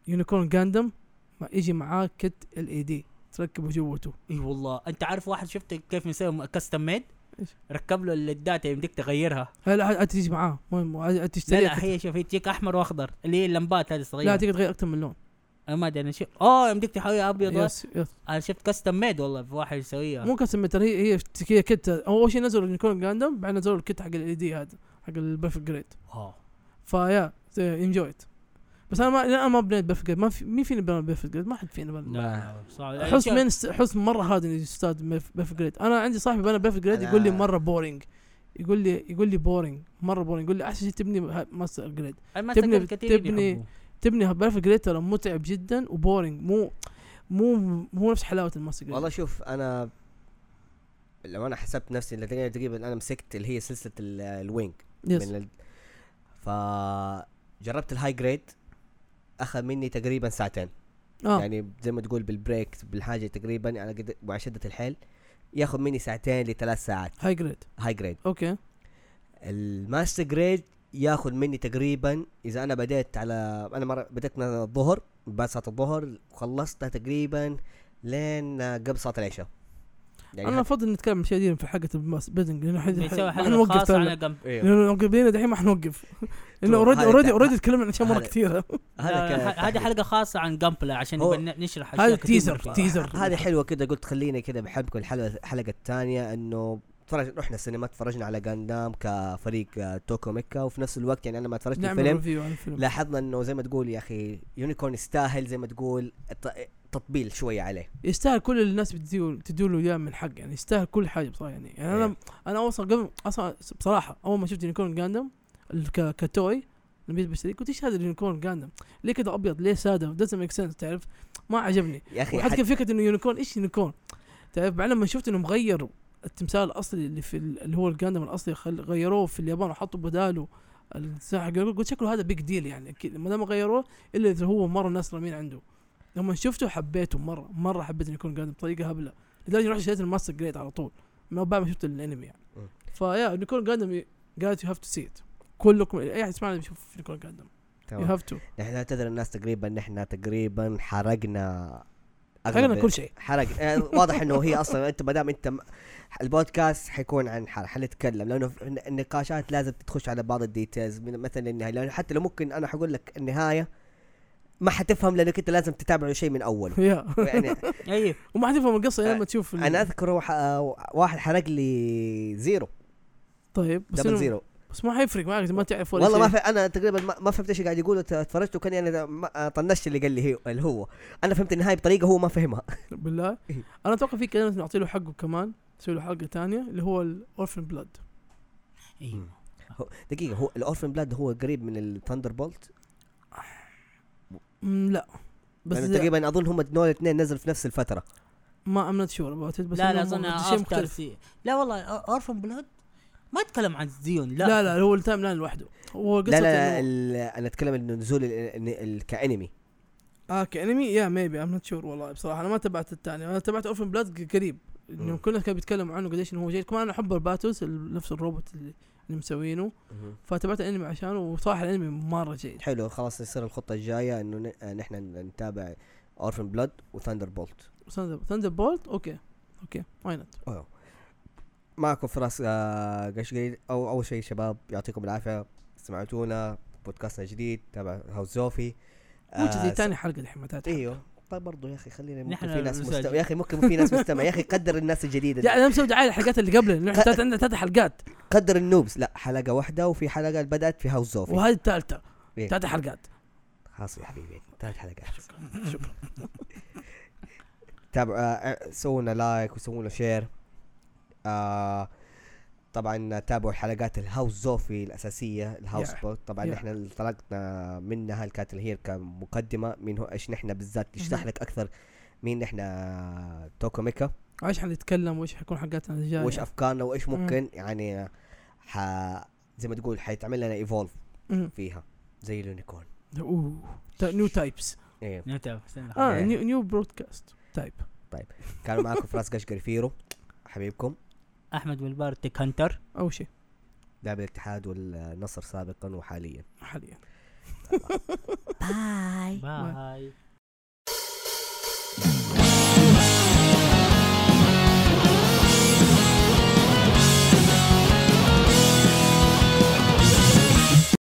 يونيكورن جاندم ما يجي معاه kit LED تركبه جوته. اي والله. أنت عارف واحد شفت كيف مسوي custom made؟ ركب له الداتا يمديك تغيرها. هلا عاد تجي معاه. مهم عاد لا تشتري لا هي شوف هي تجيك أحمر وأخضر اللي هي اللمبات هذه لا الصغيره تقدر تغير أكثر من لون. أنا ما أدري أنا شوف اوه يمديك تحولها أبيض. yes yes. أنا شفت custom made والله في واحد يسويها. مو كاستم ترى هي هي كت. أول شيء نزلوا اليونيكورن جاندم بعدين نزلوا الكت حق ال دي هذا حق البيرفكت جريد واو فيا انجويت بس أنا ما أنا ما بنيت بيرفكت جريد ما في مين فيني بنى بيرفكت جريد ما حد فينا بنى صعب حسن من حسن مرة هذا انه يستاذ بيرفكت جريد أنا عندي صاحبي بنى بيرفكت جريد يقول لي مرة بورينج يقول لي يقول لي بورينج مرة بورينج يقول لي أحسن شيء تبني ماستر جريد تبني- تبني كثيرين تبني-. تبني بيرفكت جريد ترى متعب جدا وبورينج مو مو مو نفس حلاوة ال master grade والله شوف أنا لو أنا حسبت نفسي اللي تقريبا أنا مسكت اللي هي سلسلة ال- الوينج yes ال... ف جربت ال high grade أخذ مني تقريبا ساعتين. آه. يعني زي ما تقول بالبريك بالحاجة تقريبا على قد مع شده الحيل ياخذ مني ساعتين لثلاث ساعات. high grade high grade okay. ال master grade ياخذ مني تقريبا إذا أنا بديت على أنا مرة بديت من الظهر بعد صلاة الظهر وخلصتها تقريبا لين قبل صلاة العشاء. يعني أنا افضل نتكلم عن شيء في حلقه الماس بيدنج لأنه حد بنسوي حلقة حنوقف خاصة فعلا على جنب إيه. لأنه لو قبلنا دحين ما حنوقف لأنه اوريدي اوريدي اوريدي تكلمنا عن أشياء مرة كثيرة هذا لا، كان ه- هذه. حلقة خاصة عن جامبلا عشان نشرح هذا تيزر. تيزر هذه حلوة كده قلت خليني كده بحبكم الحلقة الحلقة الثانية إنه تفرج رحنا السينما تفرجنا على جاندام كفريق آه، توكو ميكا وفي نفس الوقت يعني أنا ما تفرجت الفيلم عن لاحظنا إنه زي ما تقول يا أخي يونيكورن يستاهل زي ما تقول تطبيل شوية عليه يستاهل كل الناس بتديله تديله إياه من حق يعني يستاهل كل حاجة بصراحة يعني, يعني أنا إيه. أنا أصلا قبل أصلا بصراحة أول ما شفت يونيكورن جاندم كتوي جيت بشتري قلت إيش هذا اليونيكورن جاندم؟ ليه كذا أبيض؟ ليه سادة؟ doesn't make sense تعرف؟ ما عجبني يا أخي وحتى حد- فكرة إنه يونيكورن إيش يونيكورن؟ تعرف بعدين لما شفت انهم غيروا التمثال الأصلي اللي في ال- اللي هو الجاندم الأصلي غيروه في اليابان وحطوا بداله الساحة قلت شكله هذا big deal يعني ما دام غيروه إلا إذا هو مرة الناس رامين عنده لما شفته حبيته مرة مرة حبيت انه يكون جاندم بطريقة هبلة لدرجة رحت شريت ال master grade على طول ما بعد ما شفت الأنمي يعني. ف يا يونيكورن جاندم قالت you have to see it كلكم أي أحد يسمعنا يشوف يونيكورن جاندم you. have to نحن نعتذر الناس تقريبا نحن تقريبا حرقنا حرقنا كل شيء. حرق يعني واضح إنه هي أصلا أنت ما دام أنت م- البودكاست حيكون عن حرق. حنتكلم لأنه النقاشات لازم تخش على بعض ال details من مثلا النهاية لأنه حتى لو ممكن أنا حقول لك النهاية ما حتفهم لأنك أنت لازم تتابع شيء من اوله يا. يعني أيوه. وما حتفهم القصة لما تشوف أنا أذكر وح- واحد حرق لي زيرو. طيب بس دبل زيرو. بس ما حيفرق معك ما تعرف ولا والله ما. في أنا تقريبا ما, ما فهمت إيش قاعد يقول اتفرجت وكأني أنا ما- طنشت اللي قال لي هي اللي هو. أنا فهمت النهاية بطريقة هو ما فهمها. بالله. إيه. أنا أتوقع في كلمة نعطي له حقه كمان نسوي له حلقة ثانية اللي هو الاورفن بلاد أيوه دقيقة هو الاورفن بلاد هو قريب من الثاندر بولت لا. بس إذا- تقريبا أظن هم دول الاثنين نزلوا في نفس الفترة. ما I'm not sure about بس لا لا أظن شيء مختلف. لا والله اورفن بلاد ما يتكلم عن زيون لا. لا لا هو ال timeline لوحده. هو قصة لا لا, لا أنا أتكلم إنه نزول ال- ال- ال- كأنمي. آه كأنمي؟ yeah maybe I'm not sure والله بصراحة. أنا ما تبعت الثاني أنا تبعت اورفن بلاد قريب. إنه مم. كل الناس كانوا بيتكلموا عنه قديش إنه هو جيد كمان أنا أحب الباتوس ال- نفس الروبوت اللي, اللي مسوينه. فتبعت الانمي عشانه وصراحه الانمي مرة جيد. حلو خلاص يصير الخطة الجاية إنه آه، نحن نتابع اورفن بلاد وثاندر بولت ثاندر بولت أوكي. أوكي. واي نوت معكم فراس آه، أو أول شيء شباب يعطيكم العافية. سمعتونا بودكاستنا جديد تابع هاوس زوفي. آه، جديد ثاني حلقة الحين إيوه. طيب برضو يا أخي خلينا ممكن نحن في ناس. مستمع يا أخي ممكن في ناس مستمع يا أخي قدر الناس الجديدة يعني أنا مسوي دعاية الحلقات اللي قبل إحنا عندنا ثلاث حلقات. قدر النوبس. لا حلقة واحدة وفي حلقة بدأت في هاوس زوفي وهذه الثالثة. إيه. ثلاث حلقات. خلاص يا حبيبي ثلاث حلقات. شكرا تابعوا آه، سووا لنا لايك وسووا لنا شير آه طبعا تابعوا حلقات الهاوس زوفي الأساسية الهاوس Yeah. بوت. طبعا Yeah. نحن اللي طلقنا منها اللي كانت اللي هي كمقدمة. من هو إيش نحن بالذات؟ نشرح. لك أكثر. مين نحن؟ توكو ميكا. إيش حنتكلم؟ وإيش حيكون حلقاتنا الجاية؟ وإيش أفكارنا؟ وإيش مم. ممكن؟ يعني ح زي ما تقول حيتعمل لنا evolve. فيها. زي ال Unicorn. أوه. Newtypes نتابع استنى. آه. نيو نيو برودكاست تايب كانوا معكم فراس قشقري فيرو. حبيبكم. أحمد بالبار تيك هانتر اول شيء. لاعب الاتحاد والنصر سابقا وحاليا. حاليا. bye bye